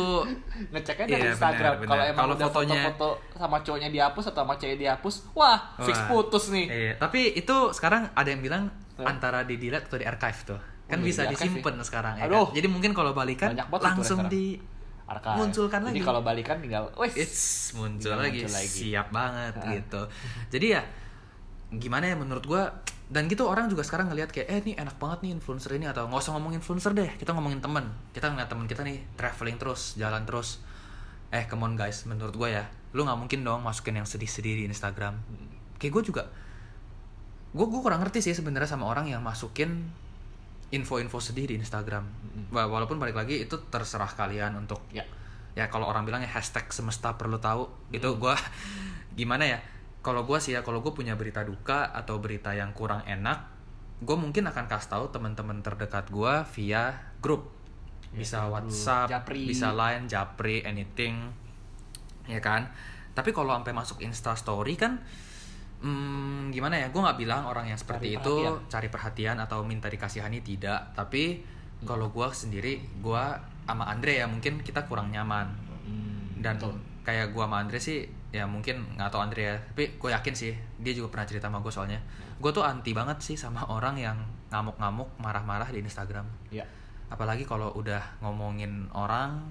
ngeceknya Iya, dari benar, Instagram kalau emang Kalau udah fotonya- foto-foto sama cowoknya dihapus atau sama cewek dihapus wah fix Wah. putus nih Iya, tapi itu sekarang ada yang bilang antara di delete atau di archive tuh. Kan Oh, bisa di archive disimpan sekarang ya. Aduh. kan? Jadi mungkin kalau balikan langsung di Archive. munculkan jadi lagi. kalau balikan tinggal wes It's muncul Tinggal lagi, muncul lagi. siap banget Hah. gitu. Jadi ya gimana ya menurut gua dan gitu orang juga sekarang ngelihat kayak eh ini enak banget nih influencer ini atau nggak usah ngomongin influencer deh kita ngomongin temen kita ngeliat temen kita nih traveling terus jalan terus eh come on guys menurut gua ya lu nggak mungkin dong masukin yang sedih-sedih di Instagram kayak gue juga gue gue kurang ngerti sih sebenarnya sama orang yang masukin info-info sedih di Instagram. Wa- walaupun balik lagi itu terserah kalian untuk ya ya kalau orang bilang ya hashtag semesta perlu tahu itu gua gimana ya? Kalau gua sih ya kalau gue punya berita duka atau berita yang kurang enak gue mungkin akan kasih tahu teman-teman terdekat gua via grup. Ya, bisa grup. WhatsApp Japri. bisa line Japri anything ya kan? Tapi kalau sampai masuk Insta Story kan hmm, gimana ya? Gue nggak bilang orang yang seperti Cari itu perhatian. cari perhatian atau minta dikasihani tidak. Tapi kalau gua sendiri gua sama Andre ya mungkin kita kurang nyaman. Hmm, dan betul. kayak gua sama Andre sih ya mungkin nggak tahu Andre ya. Tapi gue yakin sih dia juga pernah cerita sama gue soalnya. Gue tuh anti banget sih sama orang yang ngamuk-ngamuk marah-marah di Instagram. Ya apalagi kalau udah ngomongin orang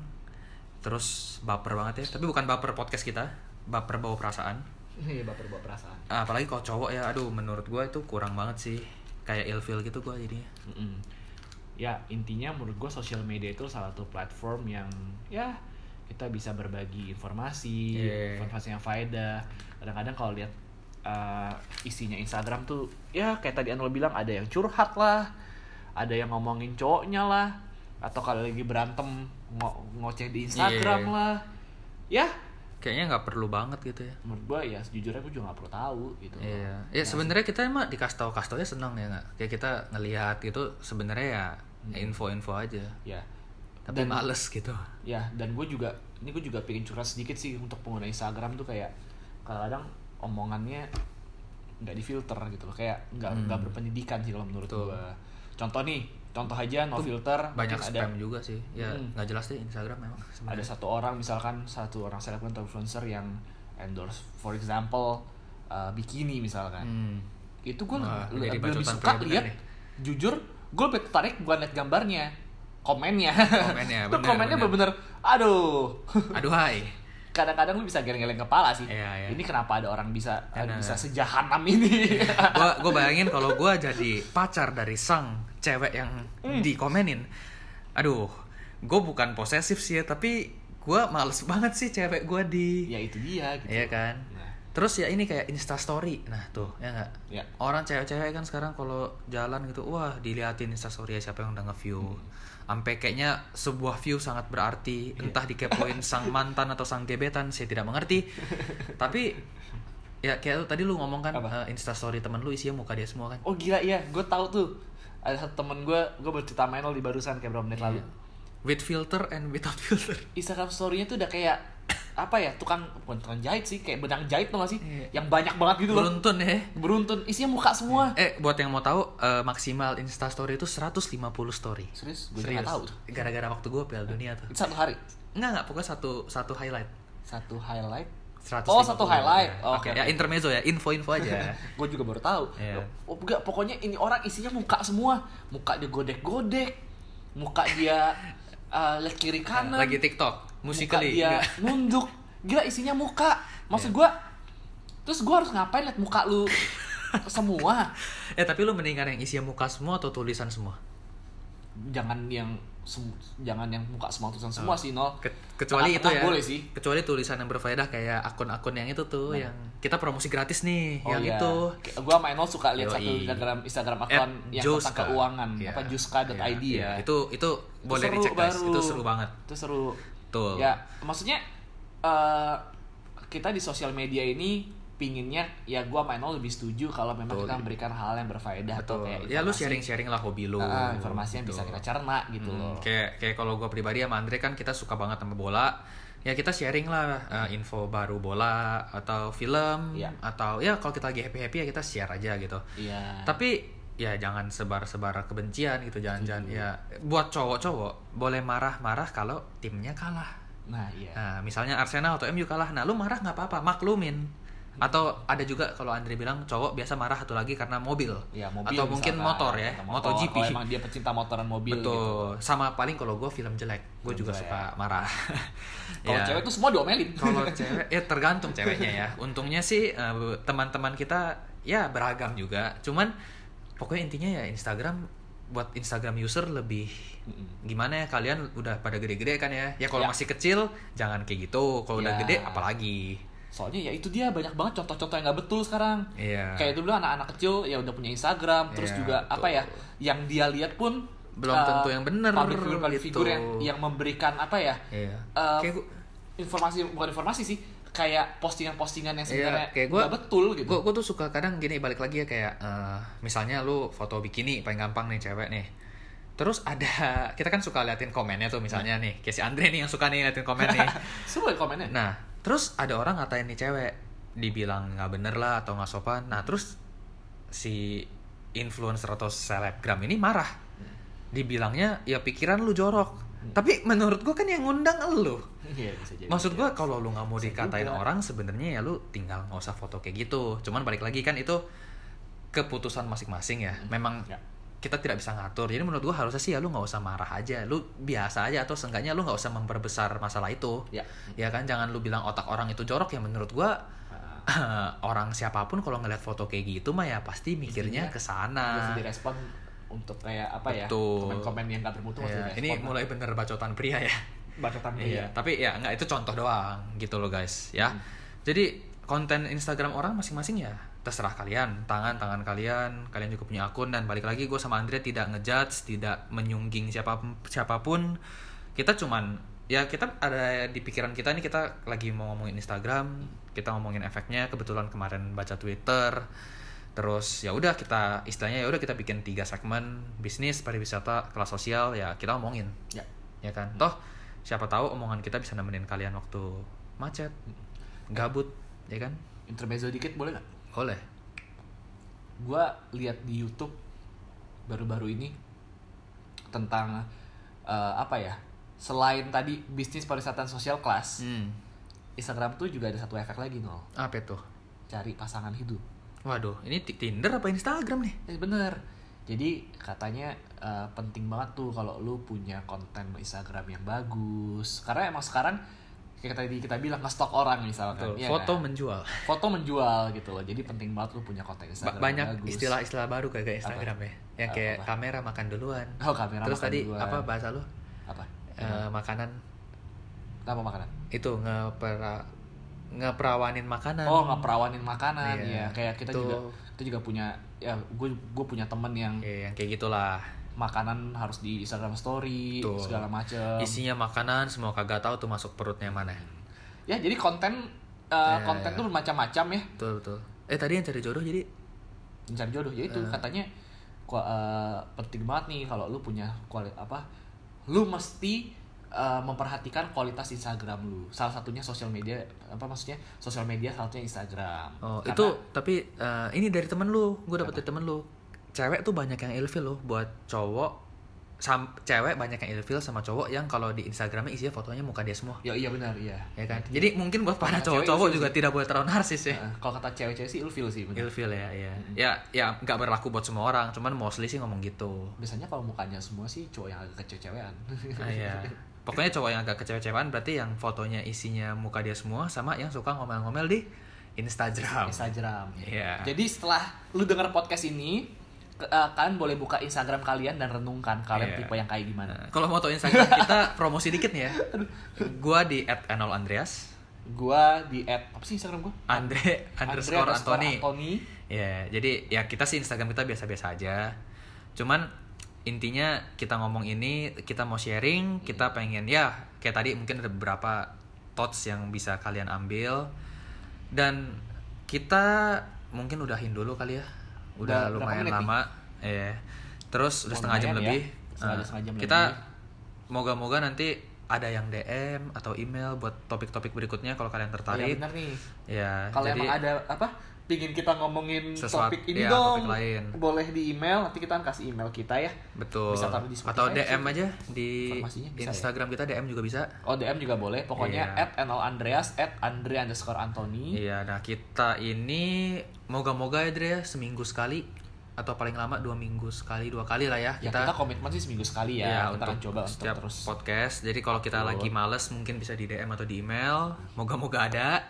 terus baper banget ya. Tapi bukan baper podcast kita baper bawa perasaan Iya baper bawa perasaan Ah, apalagi kalau cowok ya aduh menurut gue itu kurang banget sih kayak ilfeel gitu gue jadinya Mm-mm. ya intinya menurut gue sosial media itu salah satu platform yang ya kita bisa berbagi informasi Iya. informasi yang faedah kadang-kadang kalau lihat uh, isinya Instagram tuh ya kayak tadi Anwar bilang ada yang curhat lah ada yang ngomongin cowoknya lah atau kalau lagi berantem ngo- ngoceh di Instagram Iya. lah ya kayaknya nggak perlu banget gitu ya menurut gue ya sejujurnya gue juga gak perlu tahu gitu Iya, loh. ya sebenarnya kita emang dikasih tahu kasih taunya senang ya nggak? Kayak kita ngelihat gitu sebenarnya ya info-info aja. ya Tapi males gitu. ya dan gue juga ini gue juga pengen curhat sedikit sih untuk pengguna Instagram tuh kayak kadang-kadang omongannya nggak difilter gitu loh kayak nggak nggak berpendidikan sih kalau menurut Hmm. Gue contoh nih contoh aja no filter Banyak mungkin ada spam juga sih. Ya Mm. nggak jelas deh Instagram memang. ada sebenarnya. satu orang misalkan satu orang selebgram atau influencer yang endorse for example uh, bikini misalkan Hmm. itu gue Wah, lebih, lebih suka lihat jujur gue lebih tertarik bukan lihat gambarnya komennya Komennya, itu bener, komennya bener. bener-bener aduh Aduh hai. Kadang-kadang lu bisa geleng-geleng kepala sih Iya, iya. ini kenapa ada orang bisa Bener. bisa sejahanam ini gua gua bayangin kalau gua jadi pacar dari sang cewek yang Hmm. dikomenin. Aduh, gue bukan posesif sih ya, tapi gua males banget sih cewek gua di ya itu dia gitu Iya kan? Nah, Terus ya ini kayak Insta Story. Nah, tuh, ya nggak? ya Orang cewek-cewek kan sekarang kalau jalan gitu, wah diliatin Insta Story siapa yang udah nge-view. Sampai kayaknya sebuah view sangat berarti, entah dikepoin sang mantan atau sang gebetan, saya tidak mengerti. Tapi ya kayak lu- tadi lu ngomong kan Apa? eh, Insta Story temen lu isinya muka dia semua kan. oh gila ya gue tahu tuh ada satu temen gue gue bercerita main di barusan kayak berapa menit lalu Iya. With filter and without filter. Instagram story-nya tuh udah kayak apa ya tukang bukan tukang jahit sih kayak benang jahit tuh gak sih Iya. yang banyak banget gitu loh Beruntun ya. beruntun isinya muka semua Eh, buat yang mau tahu, eh, maksimal Insta Story itu 150 story. serius gue Serius. tahu Gara-gara waktu gue Piala Dunia tuh. satu hari Enggak, enggak, pokoknya satu satu highlight. satu highlight 150 Oh, satu highlight. ya. Oke, oke, ya oke. intermezzo ya, info-info aja. gue juga baru tahu Iya. oh enggak pokoknya ini orang isinya muka semua muka dia godek-godek muka dia uh, lihat kiri kanan Lagi TikTok, muka musically. dia enggak. nunduk gila isinya muka maksud Iya. gua terus gua harus ngapain lihat muka lu semua Eh, tapi lu mendingan yang isinya muka semua atau tulisan semua? jangan yang sem- jangan yang muka semua tulisan semua sih no Ke- kecuali itu ya. boleh sih Kecuali tulisan yang berfaedah kayak akun-akun yang itu tuh yang kita promosi gratis nih, yang iya. itu. Sama Enol suka lihat satu Instagram Instagram akun yang tentang keuangan Iya. apa juska.id Iya, ya iya. Itu itu boleh dicek guys. baru. Itu seru banget. itu seru Tuh. ya maksudnya eh kita di sosial media ini pinginnya ya gua main lebih setuju kalau memang Betul. kita memberikan hal yang berfaedah atau Betul. kayak Ya lu informasi- sharing-sharing lah hobi lu. Ah, informasi yang bisa Gitu. kita cerna gitu Hmm, loh Kayak kayak kalau gue pribadi sama Andre kan kita suka banget sama bola. Ya kita sharing lah uh, info baru bola atau film Iya. atau ya kalau kita lagi happy happy ya kita share aja gitu. iya Tapi ya jangan sebar-sebar kebencian gitu jangan-jangan ya buat cowok-cowok boleh marah-marah kalau timnya kalah. nah iya Nah, misalnya Arsenal atau MU kalah, nah lu marah nggak apa-apa, maklumin. Atau ada juga kalau Andre bilang cowok biasa marah satu lagi karena mobil. ya mobil atau mungkin motor ya, atau MotoGP. kalau emang dia pecinta motoran mobil Betul. gitu Sama paling kalau gue film jelek, gue juga jelek. suka marah. kalau Ya. cewek tuh semua diomelin Kalau cewek, ya tergantung ceweknya ya. Untungnya sih eh, teman-teman kita ya beragam juga. Cuman pokoknya intinya ya Instagram buat Instagram user lebih gimana ya kalian udah pada gede-gede kan ya. Ya kalau Ya. masih kecil jangan kayak gitu. Kalau udah Ya. gede apalagi. soalnya ya itu dia banyak banget contoh-contoh yang nggak betul sekarang Iya. kayak dulu anak-anak kecil ya udah punya Instagram terus Iya, juga betul. apa ya yang dia lihat pun Belum eh, tentu yang bener, public figure, public gitu. figure yang yang memberikan apa ya Iya. eh, Kayak gua- informasi bukan informasi sih kayak postingan-postingan yang sebenarnya Iya, kayak gua- nggak betul gitu Gue tuh suka kadang gini balik lagi ya kayak eh, misalnya lu foto bikini paling gampang nih cewek nih. Terus ada kita kan suka liatin komennya tuh misalnya nih kayak si Andre nih yang suka nih liatin komen nih. semua komennya Nah terus ada orang ngatain nih cewek dibilang nggak bener lah atau nggak sopan. Nah terus si influencer atau selebgram ini marah. Dibilangnya ya pikiran lu jorok. Tapi menurut gue kan yang ngundang lu. Iya, bisa jadi. Maksud gua kalau lu nggak mau dikatain juga. orang sebenarnya ya lu tinggal nggak usah foto kayak gitu. Cuman balik lagi kan itu keputusan masing-masing ya. Memang Ya. kita tidak bisa ngatur. Jadi menurut gua harusnya sih ya lu nggak usah marah aja. Lu biasa aja atau seenggaknya lu nggak usah memperbesar masalah itu. ya Ya kan jangan lu bilang otak orang itu jorok ya menurut gua Ah, orang siapa pun kalau ngeliat foto kayak gitu mah ya pasti mikirnya ke sana. direspon untuk kayak apa ya komen-komen yang gak bermutu Ya, ini mulai bener bacotan pria ya. Bacotan Iya, pria tapi ya nggak itu contoh doang gitu loh guys ya. Hmm. Jadi konten Instagram orang masing-masing ya terserah kalian, tangan tangan kalian, kalian juga punya akun dan balik lagi gue sama Andre tidak ngejudge, tidak menyungging siapa siapa pun. Kita cuman ya kita ada di pikiran kita nih kita lagi mau ngomongin Instagram kita ngomongin efeknya kebetulan kemarin baca Twitter terus ya udah kita istilahnya ya udah kita bikin tiga segmen bisnis pariwisata kelas sosial ya kita ngomongin Ya. ya kan toh siapa tahu omongan kita bisa nemenin kalian waktu macet gabut ya kan Intermezzo dikit boleh nggak? boleh Gua lihat di YouTube baru-baru ini tentang eh, apa ya? Selain tadi bisnis pariwisata sosial kelas, hmm. Instagram tuh juga ada satu efek lagi nol. apa itu Cari pasangan hidup. waduh ini Ti- Tinder apa Instagram nih Eh, bener. Jadi katanya eh, penting banget tuh kalau lu punya konten Instagram yang bagus. Karena emang sekarang kayak tadi kita bilang nge-stalk orang misalkan. Betul. iya foto kan? menjual foto menjual gitu loh. Jadi penting banget lu punya konten Ba- Instagram banyak yang bagus. istilah-istilah baru kayak Instagram ya yang Apa, kayak apa? kamera makan duluan Oh, kamera terus makan tadi duluan. apa bahasa lu apa? Eh, makanan Apa makanan? itu ngepera ngeperawanin makanan Oh, ngeperawanin makanan Iya, ya. Kayak kita itu. juga kita juga punya ya gue gue punya temen yang ya, yang kayak gitulah makanan harus di Instagram story Tuh. segala macem isinya makanan semua kagak tahu tuh masuk perutnya mana Ya, jadi konten uh, Ya, konten ya. tuh bermacam-macam ya. betul betul eh tadi yang cari jodoh jadi mencari jodoh ya itu Eh. katanya eh, penting banget nih kalau lu punya kuali apa lu mesti eh, memperhatikan kualitas Instagram lu. Salah satunya sosial media apa maksudnya? Sosial media salah satunya Instagram. Oh Karena- itu tapi eh, ini dari temen lu. Gue dapet dari temen lu. Cewek tuh banyak yang ilfil loh buat cowok sam cewek banyak yang ilfil sama cowok yang kalau di Instagramnya isinya fotonya muka dia semua. Ya iya benar iya. Ya kan? Jadi mungkin buat para Cewek cowok-cowok juga sih. tidak boleh terlalu narsis ya. Eh, kalau kata cewek-cewek sih ilfil sih benar. Ilfil ya ya ya ya nggak berlaku buat semua orang cuman mostly sih ngomong gitu. Biasanya kalau mukanya semua sih cowok yang agak kecewean Ah, iya. Pokoknya cowok yang agak kecewa-cewaan berarti yang fotonya isinya muka dia semua sama yang suka ngomel-ngomel di Instagram. Instagram Iya. jadi setelah lu denger podcast ini eh, kalian boleh buka Instagram kalian dan renungkan kalian Iya. tipe yang kayak gimana Nah, kalau mau tau Instagram kita promosi dikit nih ya. Gua di @enolandreas, gua di add apa sih Instagram gua Andre underscore Andre Anthony. Anthony. Ya, jadi ya kita sih Instagram kita biasa-biasa aja. Cuman intinya kita ngomong ini, kita mau sharing, kita pengen ya kayak tadi mungkin ada beberapa thoughts yang bisa kalian ambil dan kita mungkin udahin dulu kali ya. Udah, berapa lumayan lama. Eh, terus udah Oh, setengah jam ya. lebih. Setengah- Eh, setengah jam kita moga-moga nanti ada yang DM atau email buat topik-topik berikutnya kalau kalian Oh, ya tertarik. benar nih. Ya, Kalau jadi emang ada apa pingin kita ngomongin Sesuatu- topik ini iya, dong, topik lain. boleh di email nanti kita kasih email kita ya. Betul. Bisa taruh di Spotify Atau sih. DM aja di ya? Instagram kita DM juga bisa. Oh DM juga boleh, pokoknya Iya. at @andreas at andre underscore Anthony. Iya, nah kita ini moga-moga ya Dre ya seminggu sekali atau paling lama dua minggu sekali dua kali lah ya Ya kita, komitmen sih seminggu sekali ya. Iya, kita akan coba untuk setiap terus. podcast. Jadi kalau kita Betul. lagi males mungkin bisa di DM atau di email. Moga-moga ada.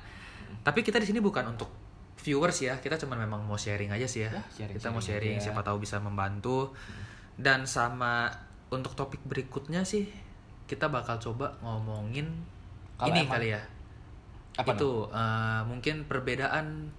Tapi kita di sini bukan untuk viewers ya. Kita cuma memang mau sharing aja sih ya. Ya, sharing-sharing kita mau sharing aja. siapa tahu bisa membantu. Dan sama untuk topik berikutnya sih kita bakal coba ngomongin Kalau ini emang- kali ya. Apa itu eh, mungkin perbedaan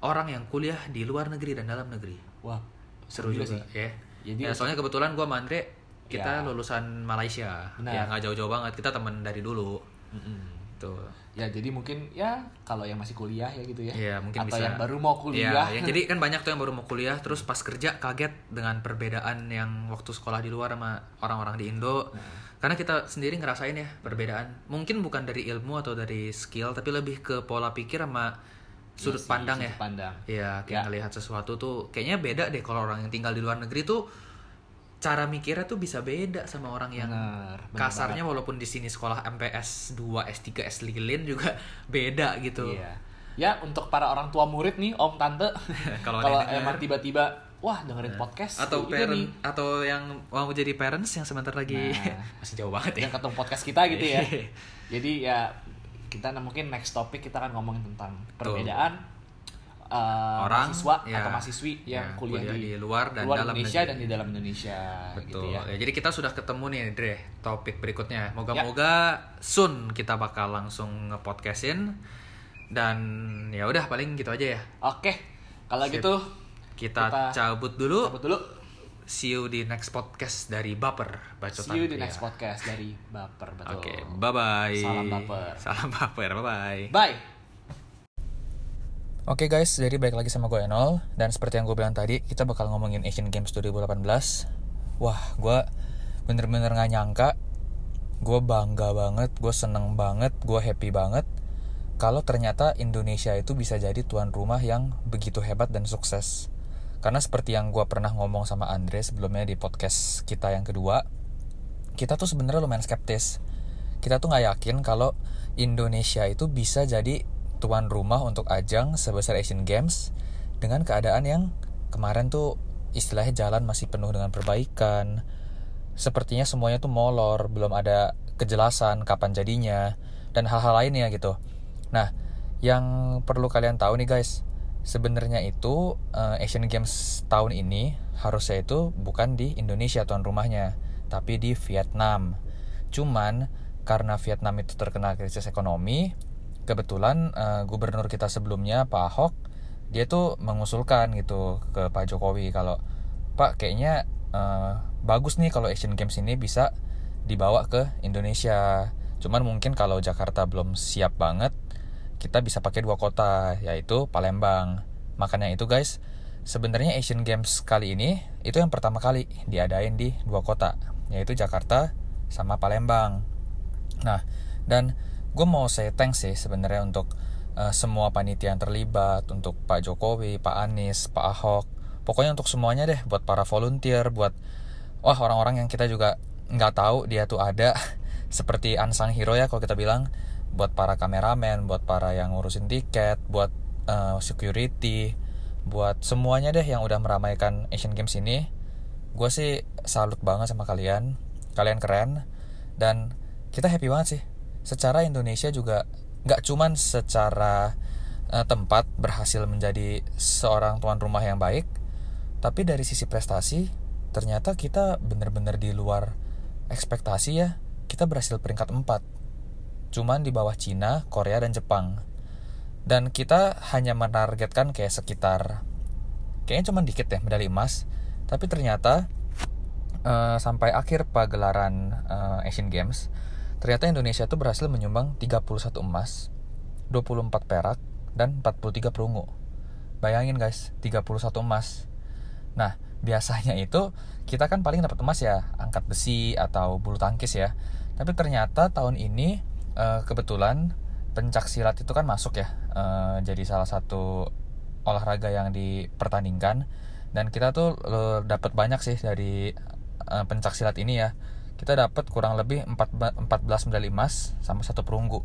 orang yang kuliah di luar negeri dan dalam negeri Wah, seru juga, sih. ya. Jadi ya soalnya kebetulan gua sama Andre kita Ya. lulusan Malaysia. Benar. Ya nggak jauh-jauh banget. Kita temen dari dulu. Mm-mm. Tuh. Ya jadi mungkin ya kalau yang masih kuliah ya gitu ya. Iya, mungkin Atau bisa. yang baru mau kuliah. Iya, ya, jadi kan banyak tuh yang baru mau kuliah terus pas kerja kaget dengan perbedaan yang waktu sekolah di luar sama orang-orang di Indo. Nah. Karena kita sendiri ngerasain ya perbedaan. Mungkin bukan dari ilmu atau dari skill tapi lebih ke pola pikir sama sudut Iya sih, pandang ya. sudut pandang. Iya, kayak Ya. ngelihat sesuatu tuh kayaknya beda deh kalau orang yang tinggal di luar negeri tuh cara mikirnya tuh bisa beda sama orang yang Benar, benar kasarnya walaupun di sini sekolah MPS 2, S3, S lilin juga beda gitu. Iya. Ya untuk para orang tua murid nih, om tante, Kalau emang tiba-tiba wah dengerin podcast atau parent nih, atau yang mau jadi parents yang sebentar lagi Nah. masih jauh banget ya. yang ketemu podcast kita gitu ya. Jadi ya kita nah, mungkin next topik kita akan ngomongin tentang perbedaan uh, Orang, mahasiswa ya, atau mahasiswi yang ya, kuliah, kuliah di, di luar dan dalam Indonesia negeri. dan di dalam Indonesia Betul. gitu ya. Ya, jadi kita sudah ketemu nih Dre, topik berikutnya. Moga-moga soon kita bakal langsung nge-podcastin dan ya udah paling gitu aja ya. Oke. Kalau Sip. gitu Kita, Kita cabut dulu. cabut dulu. see you di next podcast dari Baper Bacotan See you di next podcast dari Baper betul. Oke, bye bye. Salam baper. Salam baper, bye bye. Bye. Oke guys, jadi balik lagi sama gue Enol. Dan seperti yang gue bilang tadi, kita bakal ngomongin Asian Games 2018 Wah, gue bener-bener gak nyangka. Gue bangga banget, gue seneng banget, gue happy banget Kalau ternyata Indonesia itu bisa jadi tuan rumah yang begitu hebat dan sukses. Karena seperti yang gue pernah ngomong sama Andre sebelumnya di podcast kita yang kedua Kita tuh sebenarnya lumayan skeptis. Kita tuh gak yakin kalau Indonesia itu bisa jadi tuan rumah untuk ajang sebesar Asian Games dengan keadaan yang kemarin tuh istilahnya jalan masih penuh dengan perbaikan. Sepertinya semuanya tuh molor, belum ada kejelasan kapan jadinya dan hal-hal lainnya gitu. Nah, yang perlu kalian tahu nih guys, sebenarnya itu eh, Asian Games tahun ini harusnya itu bukan di Indonesia tuan rumahnya, tapi di Vietnam. Cuman karena Vietnam itu terkena krisis ekonomi, kebetulan eh, gubernur kita sebelumnya Pak Ahok dia tuh mengusulkan gitu ke Pak Jokowi kalau Pak kayaknya eh, bagus nih kalau Asian Games ini bisa dibawa ke Indonesia. Cuman mungkin kalau Jakarta belum siap banget, kita bisa pakai dua kota yaitu Palembang. Makanya itu guys, sebenarnya Asian Games kali ini itu yang pertama kali diadain di dua kota yaitu Jakarta sama Palembang. Nah, dan gue mau say thanks sih sebenarnya untuk uh, semua panitia yang terlibat, untuk Pak Jokowi, Pak Anies, Pak Ahok, pokoknya untuk semuanya deh, buat para volunteer, buat wah orang-orang yang kita juga nggak tahu dia tuh ada, seperti unsung hero ya kalau kita bilang, buat para kameramen, buat para yang ngurusin tiket, buat uh, security, buat semuanya deh yang udah meramaikan Asian Games ini, gue sih salut banget sama kalian, kalian keren, dan kita happy banget sih secara Indonesia juga nggak cuman secara uh, tempat berhasil menjadi seorang tuan rumah yang baik, tapi dari sisi prestasi ternyata kita bener-bener di luar ekspektasi ya. Kita berhasil peringkat 4. Cuman di bawah Cina, Korea, dan Jepang. Dan kita hanya menargetkan kayak sekitar kayaknya cuman dikit ya medali emas, tapi ternyata uh, sampai akhir pagelaran uh, Asian Games Ternyata Indonesia itu berhasil menyumbang 31 emas, 24 perak, dan 43 perunggu. Bayangin guys, 31 emas. Nah, biasanya itu kita kan paling dapat emas ya, angkat besi atau bulu tangkis ya. Tapi ternyata tahun ini eh, kebetulan pencak silat itu kan masuk ya, eh, jadi salah satu olahraga yang dipertandingkan dan kita tuh eh, dapat banyak sih dari pencak silat ini ya kita dapat kurang lebih 14 medali emas sama satu perunggu.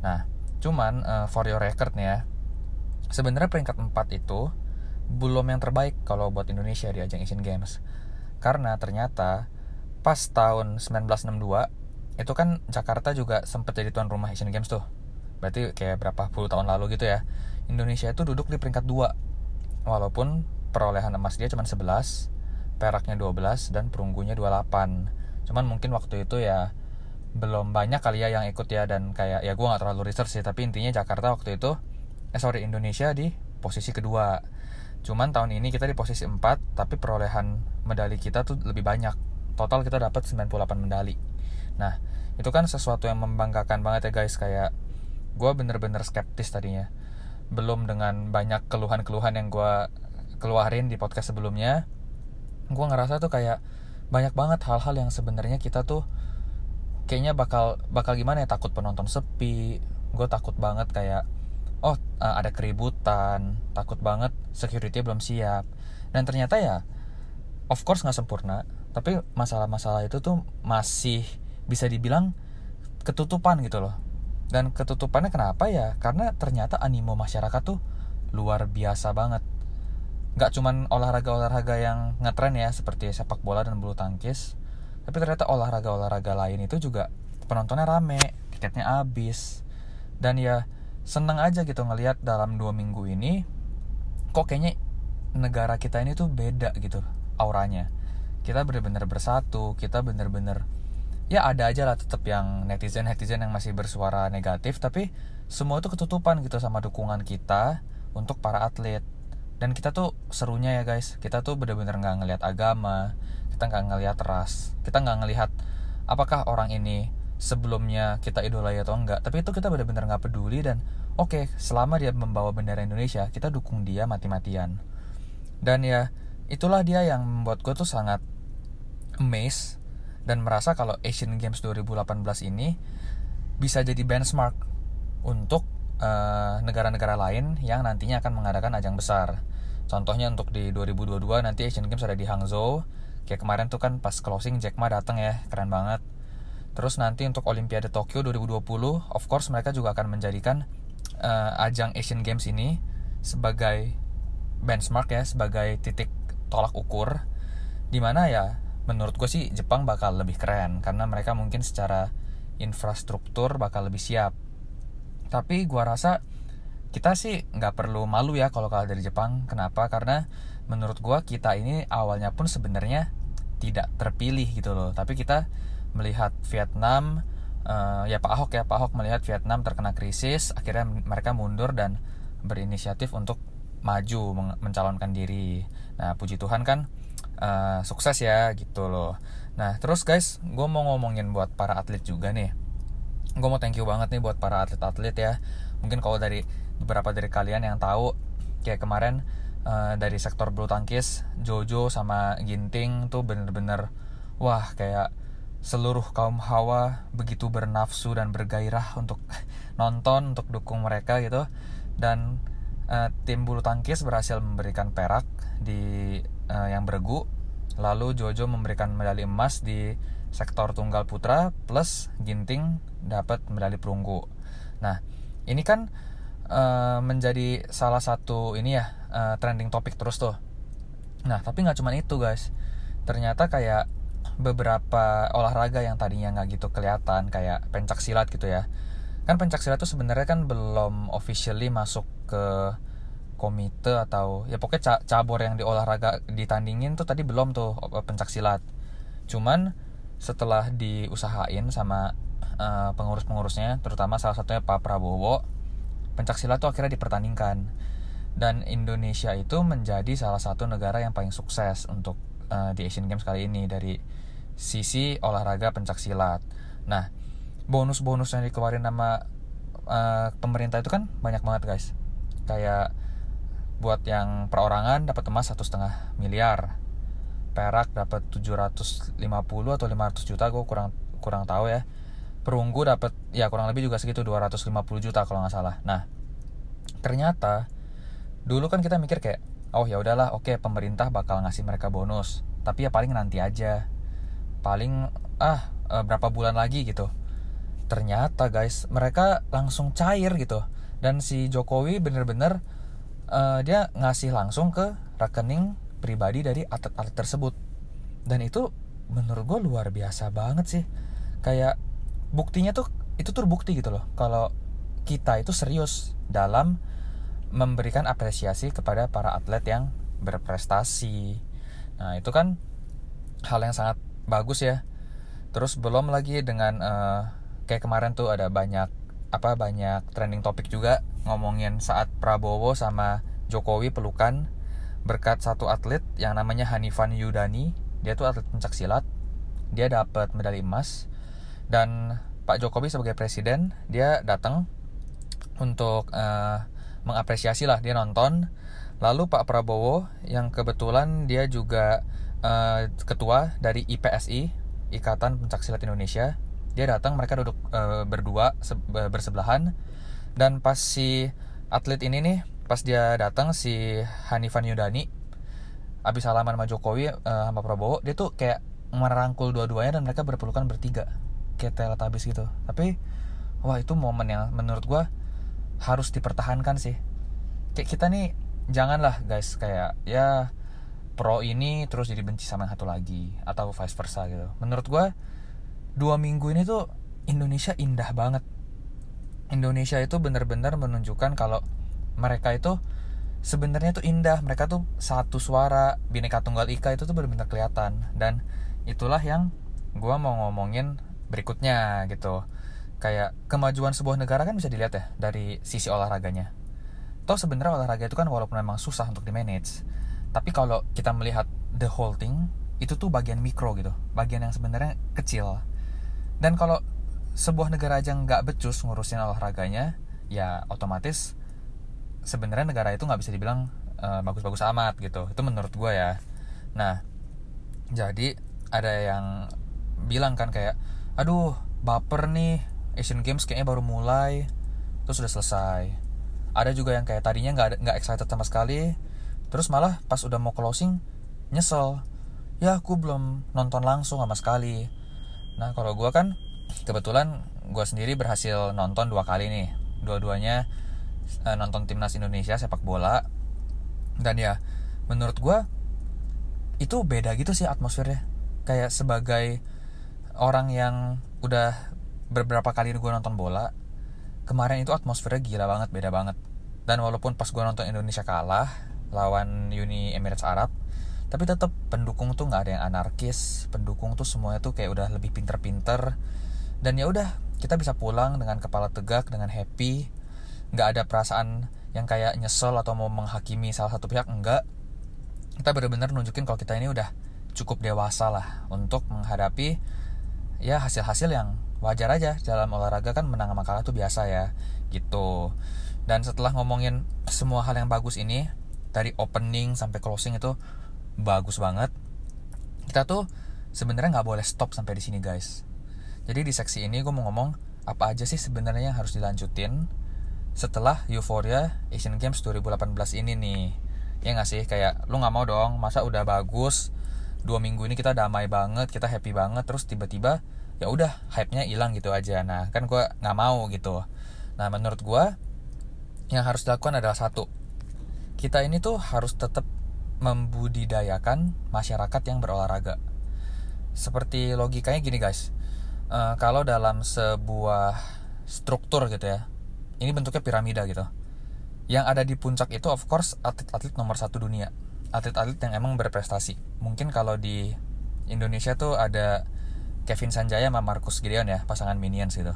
Nah, cuman uh, for your record nih ya, sebenarnya peringkat 4 itu belum yang terbaik kalau buat Indonesia di ajang Asian Games. Karena ternyata pas tahun 1962 itu kan Jakarta juga sempat jadi tuan rumah Asian Games tuh. Berarti kayak berapa puluh tahun lalu gitu ya. Indonesia itu duduk di peringkat 2. Walaupun perolehan emas dia cuma 11, peraknya 12 dan perunggunya 28 cuman mungkin waktu itu ya belum banyak kali ya yang ikut ya dan kayak ya gue nggak terlalu research sih tapi intinya Jakarta waktu itu eh sorry Indonesia di posisi kedua. Cuman tahun ini kita di posisi 4 tapi perolehan medali kita tuh lebih banyak. Total kita dapat 98 medali. Nah itu kan sesuatu yang membanggakan banget ya guys. Kayak gue bener-bener skeptis tadinya. Belum dengan banyak keluhan-keluhan yang gue keluarin di podcast sebelumnya gue ngerasa tuh kayak banyak banget hal-hal yang sebenarnya kita tuh kayaknya bakal bakal gimana ya takut penonton sepi. Gue takut banget kayak oh uh, ada keributan takut banget security belum siap. Dan ternyata ya of course nggak sempurna tapi masalah-masalah itu tuh masih bisa dibilang ketutupan gitu loh. Dan ketutupannya kenapa ya? Karena ternyata animo masyarakat tuh luar biasa banget nggak cuman olahraga-olahraga yang ngetren ya seperti sepak bola dan bulu tangkis. Tapi ternyata olahraga-olahraga lain itu juga penontonnya rame tiketnya habis. Dan ya seneng aja gitu ngelihat dalam dua minggu ini kok kayaknya negara kita ini tuh beda gitu auranya. Kita bener-bener bersatu kita bener-bener ya ada aja lah tetap yang netizen netizen yang masih bersuara negatif tapi semua itu ketutupan gitu sama dukungan kita untuk para atlet dan kita tuh serunya ya guys. Kita tuh bener-bener nggak ngelihat agama kita nggak ngelihat ras kita nggak ngelihat apakah orang ini sebelumnya kita idolai atau enggak tapi itu kita bener-bener nggak peduli dan oke okay, selama dia membawa bendera Indonesia kita dukung dia mati-matian. Dan ya itulah dia yang membuat gue tuh sangat amazed dan merasa kalau Asian Games 2018 ini bisa jadi benchmark untuk negara-negara uh, lain yang nantinya akan mengadakan ajang besar. Contohnya untuk di 2022 nanti Asian Games ada di Hangzhou. Kayak kemarin tuh kan pas closing Jack Ma datang ya, keren banget. Terus nanti untuk Olimpiade Tokyo 2020, of course mereka juga akan menjadikan uh, ajang Asian Games ini sebagai benchmark ya, sebagai titik tolak ukur. Di mana ya menurut gue sih Jepang bakal lebih keren karena mereka mungkin secara infrastruktur bakal lebih siap tapi gua rasa kita sih nggak perlu malu ya kalau kalah dari Jepang. Kenapa? Karena menurut gua kita ini awalnya pun sebenarnya tidak terpilih gitu loh. Tapi kita melihat Vietnam uh, ya Pak Ahok ya Pak Ahok melihat Vietnam terkena krisis akhirnya mereka mundur dan berinisiatif untuk maju mencalonkan diri. Nah puji Tuhan kan uh, sukses ya gitu loh. Nah, terus guys, gue mau ngomongin buat para atlet juga nih. Gue mau thank you banget nih buat para atlet-atlet ya. Mungkin kalau dari beberapa dari kalian yang tahu, kayak kemarin uh, dari sektor bulu tangkis, Jojo sama Ginting tuh bener-bener, wah kayak seluruh kaum hawa begitu bernafsu dan bergairah untuk nonton, untuk dukung mereka gitu. Dan uh, tim bulu tangkis berhasil memberikan perak di uh, yang beregu Lalu Jojo memberikan medali emas di sektor tunggal putra plus Ginting dapat medali perunggu. Nah, ini kan uh, menjadi salah satu ini ya uh, trending topik terus tuh. Nah, tapi nggak cuma itu guys. Ternyata kayak beberapa olahraga yang tadinya nggak gitu kelihatan kayak pencak silat gitu ya. Kan pencak silat tuh sebenarnya kan belum officially masuk ke komite atau ya pokoknya cabur yang di olahraga ditandingin tuh tadi belum tuh pencak silat cuman setelah diusahain sama uh, pengurus-pengurusnya terutama salah satunya Pak Prabowo pencak silat tuh akhirnya dipertandingkan. Dan Indonesia itu menjadi salah satu negara yang paling sukses untuk uh, di Asian Games kali ini dari sisi olahraga pencak silat nah bonus-bonus yang dikeluarin sama uh, pemerintah itu kan banyak banget guys. Kayak buat yang perorangan dapat emas satu setengah miliar perak dapat 750 atau 500 juta gue kurang kurang tahu ya. Perunggu dapat ya kurang lebih juga segitu 250 juta kalau nggak salah. Nah ternyata dulu kan kita mikir kayak oh ya udahlah oke okay, pemerintah bakal ngasih mereka bonus. Tapi ya paling nanti aja. Paling ah eh, berapa bulan lagi gitu. Ternyata guys mereka langsung cair gitu. Dan si Jokowi bener-bener uh, dia ngasih langsung ke rekening pribadi dari atlet-atlet tersebut. Dan itu menurut gue luar biasa banget sih. Kayak buktinya tuh itu tuh bukti gitu loh. Kalau kita itu serius dalam memberikan apresiasi kepada para atlet yang berprestasi. Nah itu kan hal yang sangat bagus ya. Terus belum lagi dengan uh, kayak kemarin tuh ada banyak apa banyak trending topik juga ngomongin saat Prabowo sama Jokowi pelukan berkat satu atlet yang namanya Hanifan Yudani. Dia tuh atlet pencak silat. Dia dapat medali emas. Dan Pak Jokowi sebagai presiden dia datang untuk uh, mengapresiasi lah dia nonton. Lalu Pak Prabowo yang kebetulan dia juga uh, ketua dari IPSI Ikatan Pencak Silat Indonesia. Dia datang mereka duduk e, berdua se bersebelahan. Dan pas si atlet ini nih pas dia datang si Hanifan Yudani abis salaman sama Jokowi e, sama Prabowo dia tuh kayak merangkul dua-duanya dan mereka berpelukan bertiga. Kayak teletabis gitu. Tapi wah itu momen yang menurut gue harus dipertahankan sih. Kayak kita nih janganlah guys kayak ya pro ini terus jadi benci sama yang satu lagi atau vice versa gitu. Menurut gue dua minggu ini tuh Indonesia indah banget. Indonesia itu benar-benar menunjukkan kalau mereka itu sebenarnya tuh indah. Mereka tuh satu suara bineka tunggal ika itu tuh benar-benar kelihatan. Dan itulah yang gue mau ngomongin berikutnya gitu. Kayak kemajuan sebuah negara kan bisa dilihat ya dari sisi olahraganya. Toh sebenarnya olahraga itu kan walaupun memang susah untuk di manage tapi kalau kita melihat the whole thing itu tuh bagian mikro gitu bagian yang sebenarnya kecil. Dan kalau sebuah negara aja nggak becus ngurusin olahraganya ya otomatis sebenarnya negara itu nggak bisa dibilang uh, bagus-bagus amat gitu. Itu menurut gue ya. Nah jadi ada yang bilang kan kayak aduh baper nih Asian Games kayaknya baru mulai terus sudah selesai. Ada juga yang kayak tadinya nggak nggak excited sama sekali terus malah pas udah mau closing nyesel. Ya aku belum nonton langsung sama sekali. Nah kalau gue kan kebetulan gue sendiri berhasil nonton dua kali nih. Dua-duanya uh, nonton timnas Indonesia sepak bola. Dan ya menurut gue itu beda gitu sih atmosfernya. Kayak sebagai orang yang udah beberapa kali gue nonton bola kemarin itu atmosfernya gila banget beda banget. Dan walaupun pas gue nonton Indonesia kalah lawan Uni Emirates Arab tapi tetap pendukung tuh nggak ada yang anarkis. Pendukung tuh semuanya tuh kayak udah lebih pinter-pinter. Dan ya udah kita bisa pulang dengan kepala tegak dengan happy nggak ada perasaan yang kayak nyesel atau mau menghakimi salah satu pihak enggak. Kita benar-benar nunjukin kalau kita ini udah cukup dewasa lah untuk menghadapi ya hasil-hasil yang wajar aja. Dalam olahraga kan menang sama kalah tuh biasa ya gitu. Dan setelah ngomongin semua hal yang bagus ini dari opening sampai closing itu bagus banget. Kita tuh sebenarnya nggak boleh stop sampai di sini guys. Jadi di seksi ini gue mau ngomong apa aja sih sebenarnya yang harus dilanjutin setelah Euphoria Asian Games 2018 ini nih. Ya nggak sih? Kayak lu nggak mau dong masa udah bagus dua minggu ini kita damai banget kita happy banget terus tiba-tiba ya udah hype nya hilang gitu aja. Nah kan gue nggak mau gitu. Nah menurut gue yang harus dilakukan adalah satu kita ini tuh harus tetap membudidayakan masyarakat yang berolahraga. Seperti logikanya gini guys. Uh, kalau dalam sebuah struktur gitu ya ini bentuknya piramida gitu. Yang ada di puncak itu of course atlet-atlet nomor satu dunia. Atlet-atlet yang emang berprestasi. Mungkin kalau di Indonesia tuh ada Kevin Sanjaya sama Marcus Gideon ya pasangan minions gitu.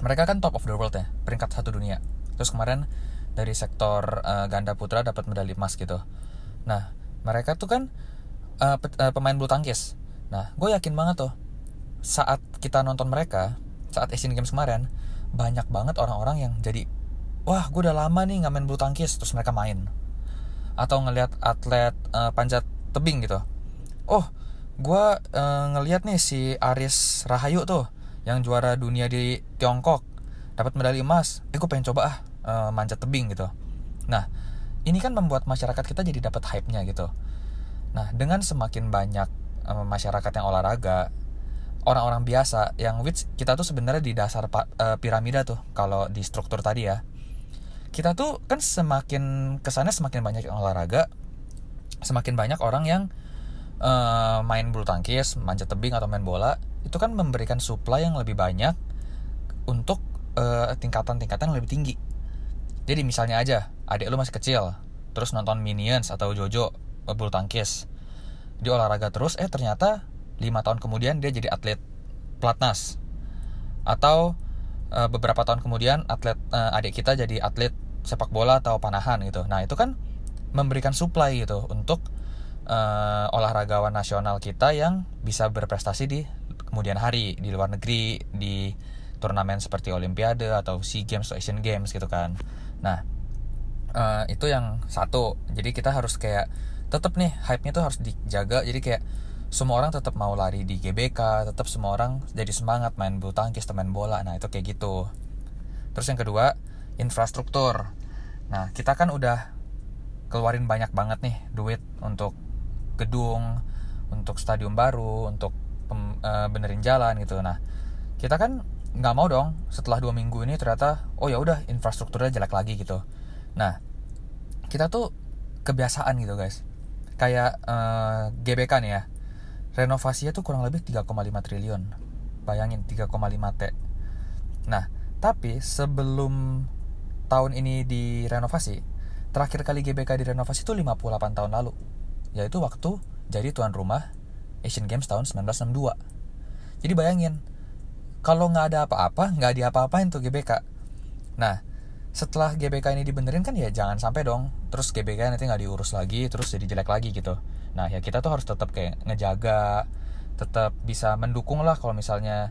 Mereka kan top of the world ya peringkat satu dunia. Terus kemarin dari sektor uh, ganda putra dapat medali emas gitu. Nah mereka tuh kan uh, pe uh, pemain bulu tangkis. Nah gue yakin banget tuh saat kita nonton mereka saat Asian Games kemarin banyak banget orang-orang yang jadi wah gue udah lama nih nggak main bulu tangkis terus mereka main. Atau ngelihat atlet uh, panjat tebing gitu. Oh gue uh, ngelihat nih si Aris Rahayu tuh yang juara dunia di Tiongkok dapat medali emas. Eh gue pengen coba ah uh, manjat tebing gitu. Nah ini kan membuat masyarakat kita jadi dapat hype-nya gitu. Nah dengan semakin banyak uh, masyarakat yang olahraga orang-orang biasa yang which kita tuh sebenarnya di dasar uh, piramida tuh kalau di struktur tadi ya. Kita tuh kan semakin kesannya semakin banyak yang olahraga semakin banyak orang yang uh, main bulu tangkis manjat tebing atau main bola itu kan memberikan supply yang lebih banyak untuk tingkatan-tingkatan uh, yang lebih tinggi. Jadi misalnya aja adik lu masih kecil terus nonton Minions atau Jojo bulu tangkis di olahraga terus eh ternyata lima tahun kemudian dia jadi atlet pelatnas. Atau e, beberapa tahun kemudian atlet e, adik kita jadi atlet sepak bola atau panahan gitu. Nah itu kan memberikan supply gitu untuk e, olahragawan nasional kita yang bisa berprestasi di kemudian hari di luar negeri di turnamen seperti Olimpiade atau Sea Games atau Asian Games gitu kan. Nah uh, itu yang satu. Jadi kita harus kayak tetap nih hype-nya tuh harus dijaga. Jadi kayak semua orang tetap mau lari di GBK tetap semua orang jadi semangat main bulu tangkis main bola. Nah itu kayak gitu. Terus yang kedua infrastruktur. Nah kita kan udah keluarin banyak banget nih duit untuk gedung untuk stadion baru untuk pem, e, benerin jalan gitu. Nah kita kan nggak mau dong setelah dua minggu ini ternyata oh ya udah infrastrukturnya jelek lagi gitu. Nah kita tuh kebiasaan gitu guys. Kayak eh, GBK nih ya renovasinya tuh kurang lebih 3,5 triliun. Bayangin 3,5 T. Nah tapi sebelum tahun ini direnovasi terakhir kali GBK direnovasi itu 58 tahun lalu. Yaitu waktu jadi tuan rumah Asian Games tahun 1962 jadi bayangin kalau nggak ada apa-apa nggak diapa-apain tuh GBK. Nah setelah GBK ini dibenerin kan ya jangan sampai dong. Terus GBK nanti nggak diurus lagi terus jadi jelek lagi gitu nah ya kita tuh harus tetap kayak ngejaga tetap bisa mendukung lah kalau misalnya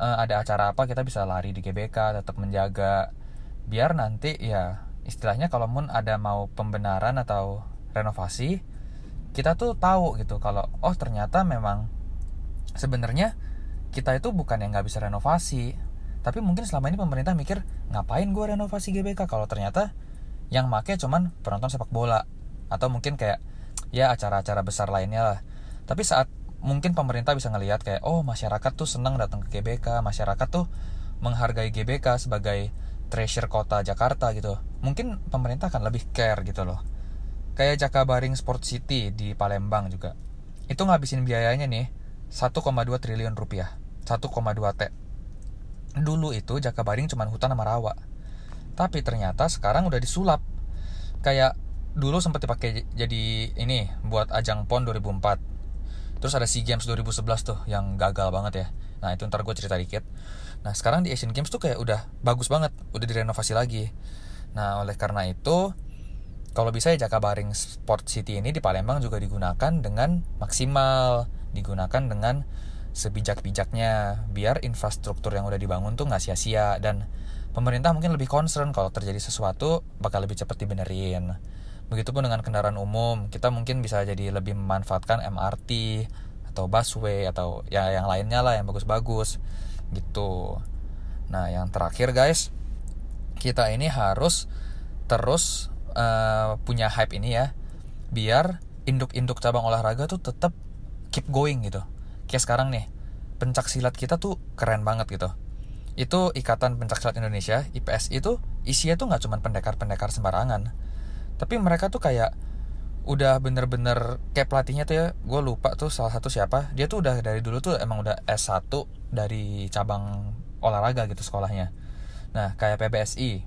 uh, ada acara apa kita bisa lari di GBK tetap menjaga. Biar nanti ya istilahnya kalau pun ada mau pembenaran atau renovasi kita tuh tahu gitu kalau oh ternyata memang sebenarnya kita itu bukan yang nggak bisa renovasi. Tapi mungkin selama ini pemerintah mikir ngapain gue renovasi GBK? Kalau ternyata yang make cuman penonton sepak bola. Atau mungkin kayak ya acara-acara besar lainnya lah. Tapi saat mungkin pemerintah bisa ngelihat kayak oh masyarakat tuh senang datang ke GBK masyarakat tuh menghargai GBK sebagai treasure kota Jakarta gitu. Mungkin pemerintah akan lebih care gitu loh. Kayak Jakabaring Sport City di Palembang juga. Itu ngabisin biayanya nih 1,2 triliun rupiah. 1,2 T. Dulu itu Jakabaring cuma hutan sama rawa. Tapi ternyata sekarang udah disulap. Kayak dulu sempat dipakai jadi ini buat ajang PON 2004 terus ada SEA Games 2011 tuh yang gagal banget ya. Nah itu ntar gue cerita dikit. Nah sekarang di Asian Games tuh kayak udah bagus banget udah direnovasi lagi. Nah oleh karena itu kalau bisa ya Jakabaring Sport City ini di Palembang juga digunakan dengan maksimal digunakan dengan sebijak-bijaknya biar infrastruktur yang udah dibangun tuh nggak sia-sia dan pemerintah mungkin lebih concern kalau terjadi sesuatu bakal lebih cepat dibenerin. Begitupun dengan kendaraan umum, kita mungkin bisa jadi lebih memanfaatkan MRT atau busway atau ya yang lainnya lah yang bagus-bagus gitu. Nah, yang terakhir guys, kita ini harus terus uh, punya hype ini ya, biar induk-induk cabang olahraga tuh tetap keep going gitu. Kayak sekarang nih pencak silat kita tuh keren banget gitu. Itu ikatan pencak silat Indonesia IPS itu isinya tuh nggak cuma pendekar-pendekar sembarangan tapi mereka tuh kayak udah bener-bener kayak pelatihnya tuh ya gue lupa tuh salah satu siapa. Dia tuh udah dari dulu tuh emang udah S1 dari cabang olahraga gitu sekolahnya. Nah kayak PBSI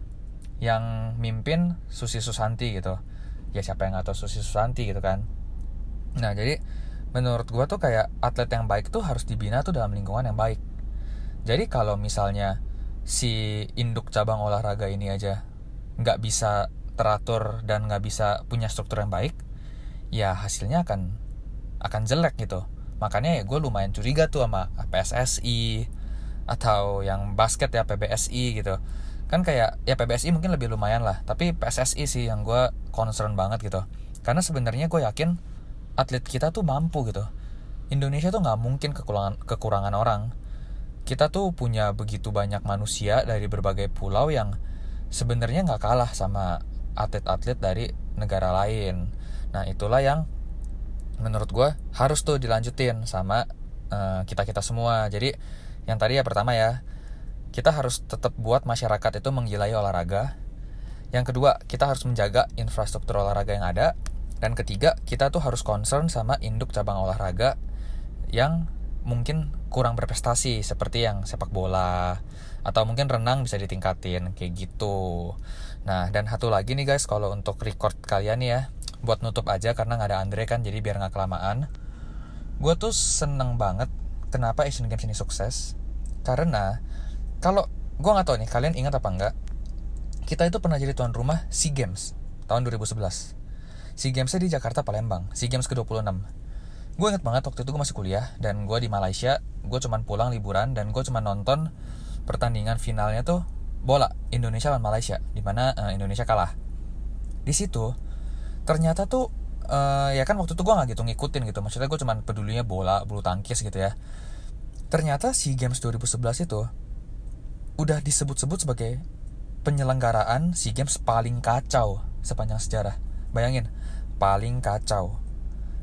yang mimpin Susi Susanti gitu. Ya siapa yang nggak tahu Susi Susanti gitu kan. Nah jadi menurut gue tuh kayak atlet yang baik tuh harus dibina tuh dalam lingkungan yang baik. Jadi kalau misalnya si induk cabang olahraga ini aja nggak bisa teratur dan nggak bisa punya struktur yang baik ya hasilnya akan akan jelek gitu. Makanya ya gue lumayan curiga tuh sama PSSI atau yang basket ya PBSI gitu. Kan kayak ya PBSI mungkin lebih lumayan lah tapi PSSI sih yang gue concern banget gitu. Karena sebenarnya gue yakin atlet kita tuh mampu gitu. Indonesia tuh nggak mungkin kekurangan kekurangan orang. Kita tuh punya begitu banyak manusia dari berbagai pulau yang sebenarnya nggak kalah sama atlet-atlet dari negara lain. Nah itulah yang menurut gue harus tuh dilanjutin sama uh, eh, kita kita semua. Jadi yang tadi ya pertama ya kita harus tetap buat masyarakat itu menggilai olahraga. Yang kedua kita harus menjaga infrastruktur olahraga yang ada. Dan ketiga, kita tuh harus concern sama induk cabang olahraga yang mungkin kurang berprestasi seperti yang sepak bola atau mungkin renang bisa ditingkatin kayak gitu. Nah, dan satu lagi nih guys, kalau untuk record kalian ya, buat nutup aja karena nggak ada Andre kan, jadi biar nggak kelamaan. Gue tuh seneng banget kenapa Asian Games ini sukses. Karena kalau gue nggak tahu nih kalian ingat apa enggak, kita itu pernah jadi tuan rumah SEA Games tahun 2011 SEA Gamesnya di Jakarta Palembang SEA Games ke-26 gue inget banget waktu itu gue masih kuliah dan gue di Malaysia gue cuman pulang liburan dan gue cuma nonton pertandingan finalnya tuh bola Indonesia lawan Malaysia di mana uh, Indonesia kalah di situ ternyata tuh uh, ya kan waktu itu gue nggak gitu ngikutin gitu maksudnya gue cuman pedulinya bola bulu tangkis gitu ya ternyata SEA Games 2011 itu udah disebut-sebut sebagai penyelenggaraan SEA Games paling kacau sepanjang sejarah bayangin paling kacau.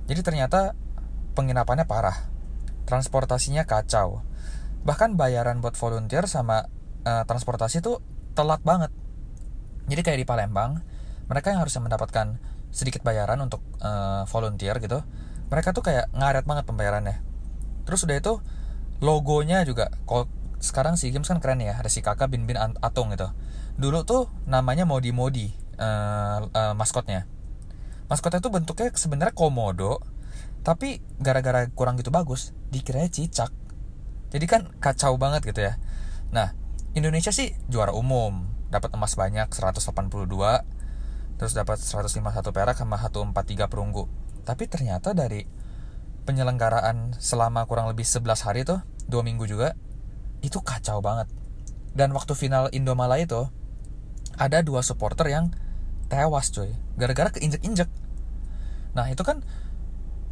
Jadi ternyata penginapannya parah. Transportasinya kacau. Bahkan bayaran buat volunteer sama uh, transportasi itu telat banget. Jadi kayak di Palembang, mereka yang harusnya mendapatkan sedikit bayaran untuk uh, volunteer gitu, mereka tuh kayak ngaret banget pembayarannya. Terus udah itu logonya juga kalau sekarang si Games kan keren ya, ada si kakak Bin Bin Atung gitu. Dulu tuh namanya Modi Modi uh, uh, maskotnya maskotnya itu bentuknya sebenarnya komodo tapi gara-gara kurang gitu bagus dikiranya cicak jadi kan kacau banget gitu ya nah Indonesia sih juara umum. Dapat emas banyak 182 terus dapat 151 perak sama 143 perunggu. Tapi ternyata dari penyelenggaraan selama kurang lebih 11 hari tuh dua minggu juga itu kacau banget. Dan waktu final Indomala itu ada dua supporter yang tewas cuy. Gara-gara keinjek-injek. Nah itu kan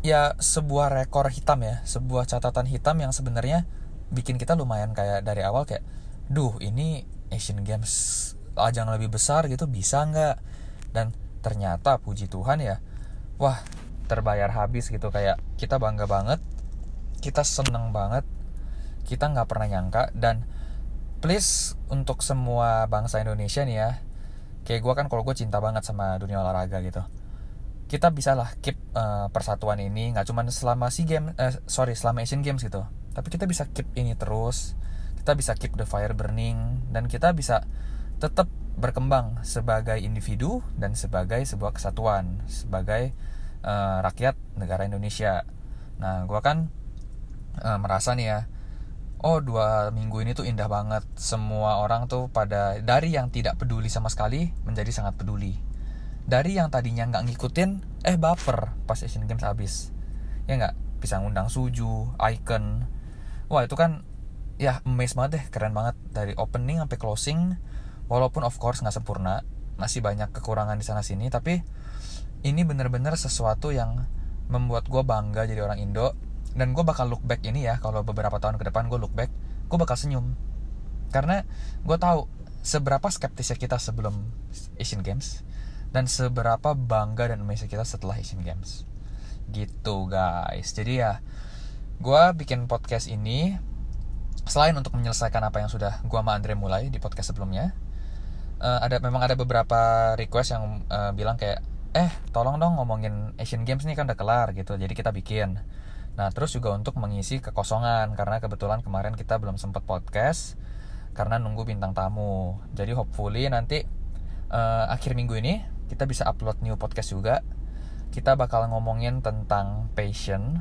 ya sebuah rekor hitam ya. Sebuah catatan hitam yang sebenarnya bikin kita lumayan kayak dari awal kayak duh ini Asian Games ajang lebih besar gitu bisa nggak? Dan ternyata puji Tuhan ya wah terbayar habis gitu. Kayak kita bangga banget kita seneng banget kita nggak pernah nyangka. Dan please untuk semua bangsa Indonesia nih ya kayak gue kan kalau gue cinta banget sama dunia olahraga gitu. Kita bisa lah keep uh, persatuan ini nggak cuma selama si game uh, sorry selama Asian Games gitu. Tapi kita bisa keep ini terus kita bisa keep the fire burning dan kita bisa tetap berkembang sebagai individu dan sebagai sebuah kesatuan sebagai uh, rakyat negara Indonesia. Nah gue kan uh, merasa nih ya oh dua minggu ini tuh indah banget. Semua orang tuh pada dari yang tidak peduli sama sekali menjadi sangat peduli. Dari yang tadinya nggak ngikutin eh baper pas Asian Games habis. Ya nggak? Bisa ngundang Suju, Icon. Wah itu kan ya amazed banget deh. Keren banget. Dari opening sampai closing walaupun of course nggak sempurna masih banyak kekurangan di sana sini tapi ini bener-bener sesuatu yang membuat gue bangga jadi orang Indo. Dan gue bakal look back ini ya kalau beberapa tahun ke depan gue look back gue bakal senyum. Karena gue tahu seberapa skeptisnya kita sebelum Asian Games dan seberapa bangga dan amazing kita setelah Asian Games. Gitu guys. Jadi ya gue bikin podcast ini selain untuk menyelesaikan apa yang sudah gue sama Andre mulai di podcast sebelumnya uh, ada memang ada beberapa request yang uh, bilang kayak eh tolong dong ngomongin Asian Games nih kan udah kelar gitu. Jadi kita bikin. Nah terus juga untuk mengisi kekosongan karena kebetulan kemarin kita belum sempat podcast karena nunggu bintang tamu. Jadi hopefully nanti uh, akhir minggu ini kita bisa upload new podcast juga. Kita bakal ngomongin tentang passion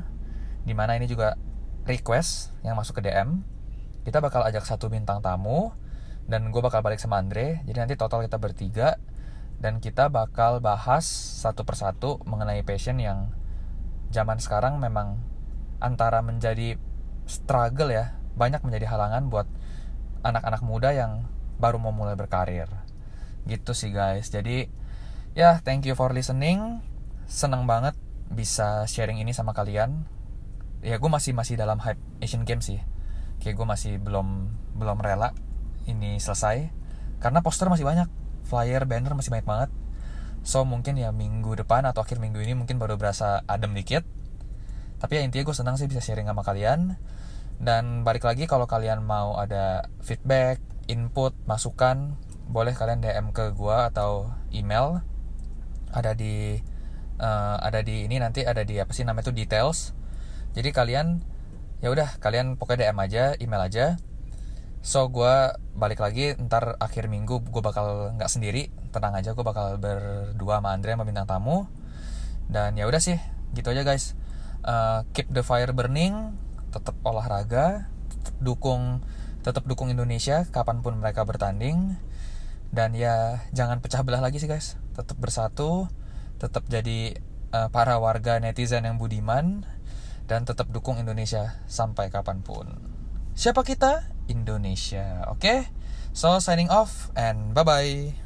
di mana ini juga request yang masuk ke DM kita bakal ajak satu bintang tamu dan gue bakal balik sama Andre. Jadi nanti total kita bertiga dan kita bakal bahas satu persatu mengenai passion yang zaman sekarang memang antara menjadi struggle ya banyak menjadi halangan buat anak-anak muda yang baru mau mulai berkarir. Gitu sih guys. Jadi ya thank you for listening. Seneng banget bisa sharing ini sama kalian. Ya gue masih masih dalam hype Asian Games sih kayak gue masih belum belum rela ini selesai. Karena poster masih banyak flyer banner masih banyak banget. So mungkin ya minggu depan atau akhir minggu ini mungkin baru berasa adem dikit. Tapi ya intinya gue senang sih bisa sharing sama kalian. Dan balik lagi kalau kalian mau ada feedback input masukan boleh kalian DM ke gue atau email. Ada di uh, ada di ini nanti ada di apa sih namanya itu details. Jadi kalian ya udah kalian pokoknya DM aja email aja. So gue balik lagi ntar akhir minggu gue bakal nggak sendiri. Tenang aja gue bakal berdua sama Andre sama bintang tamu. Dan ya udah sih gitu aja guys. Uh, keep the fire burning tetap olahraga tetap dukung tetap dukung Indonesia kapan pun mereka bertanding. Dan ya jangan pecah belah lagi sih guys. Tetap bersatu tetap jadi uh, para warga netizen yang budiman dan tetap dukung Indonesia sampai kapan pun. Siapa kita? Indonesia oke? Okay? so signing off and bye bye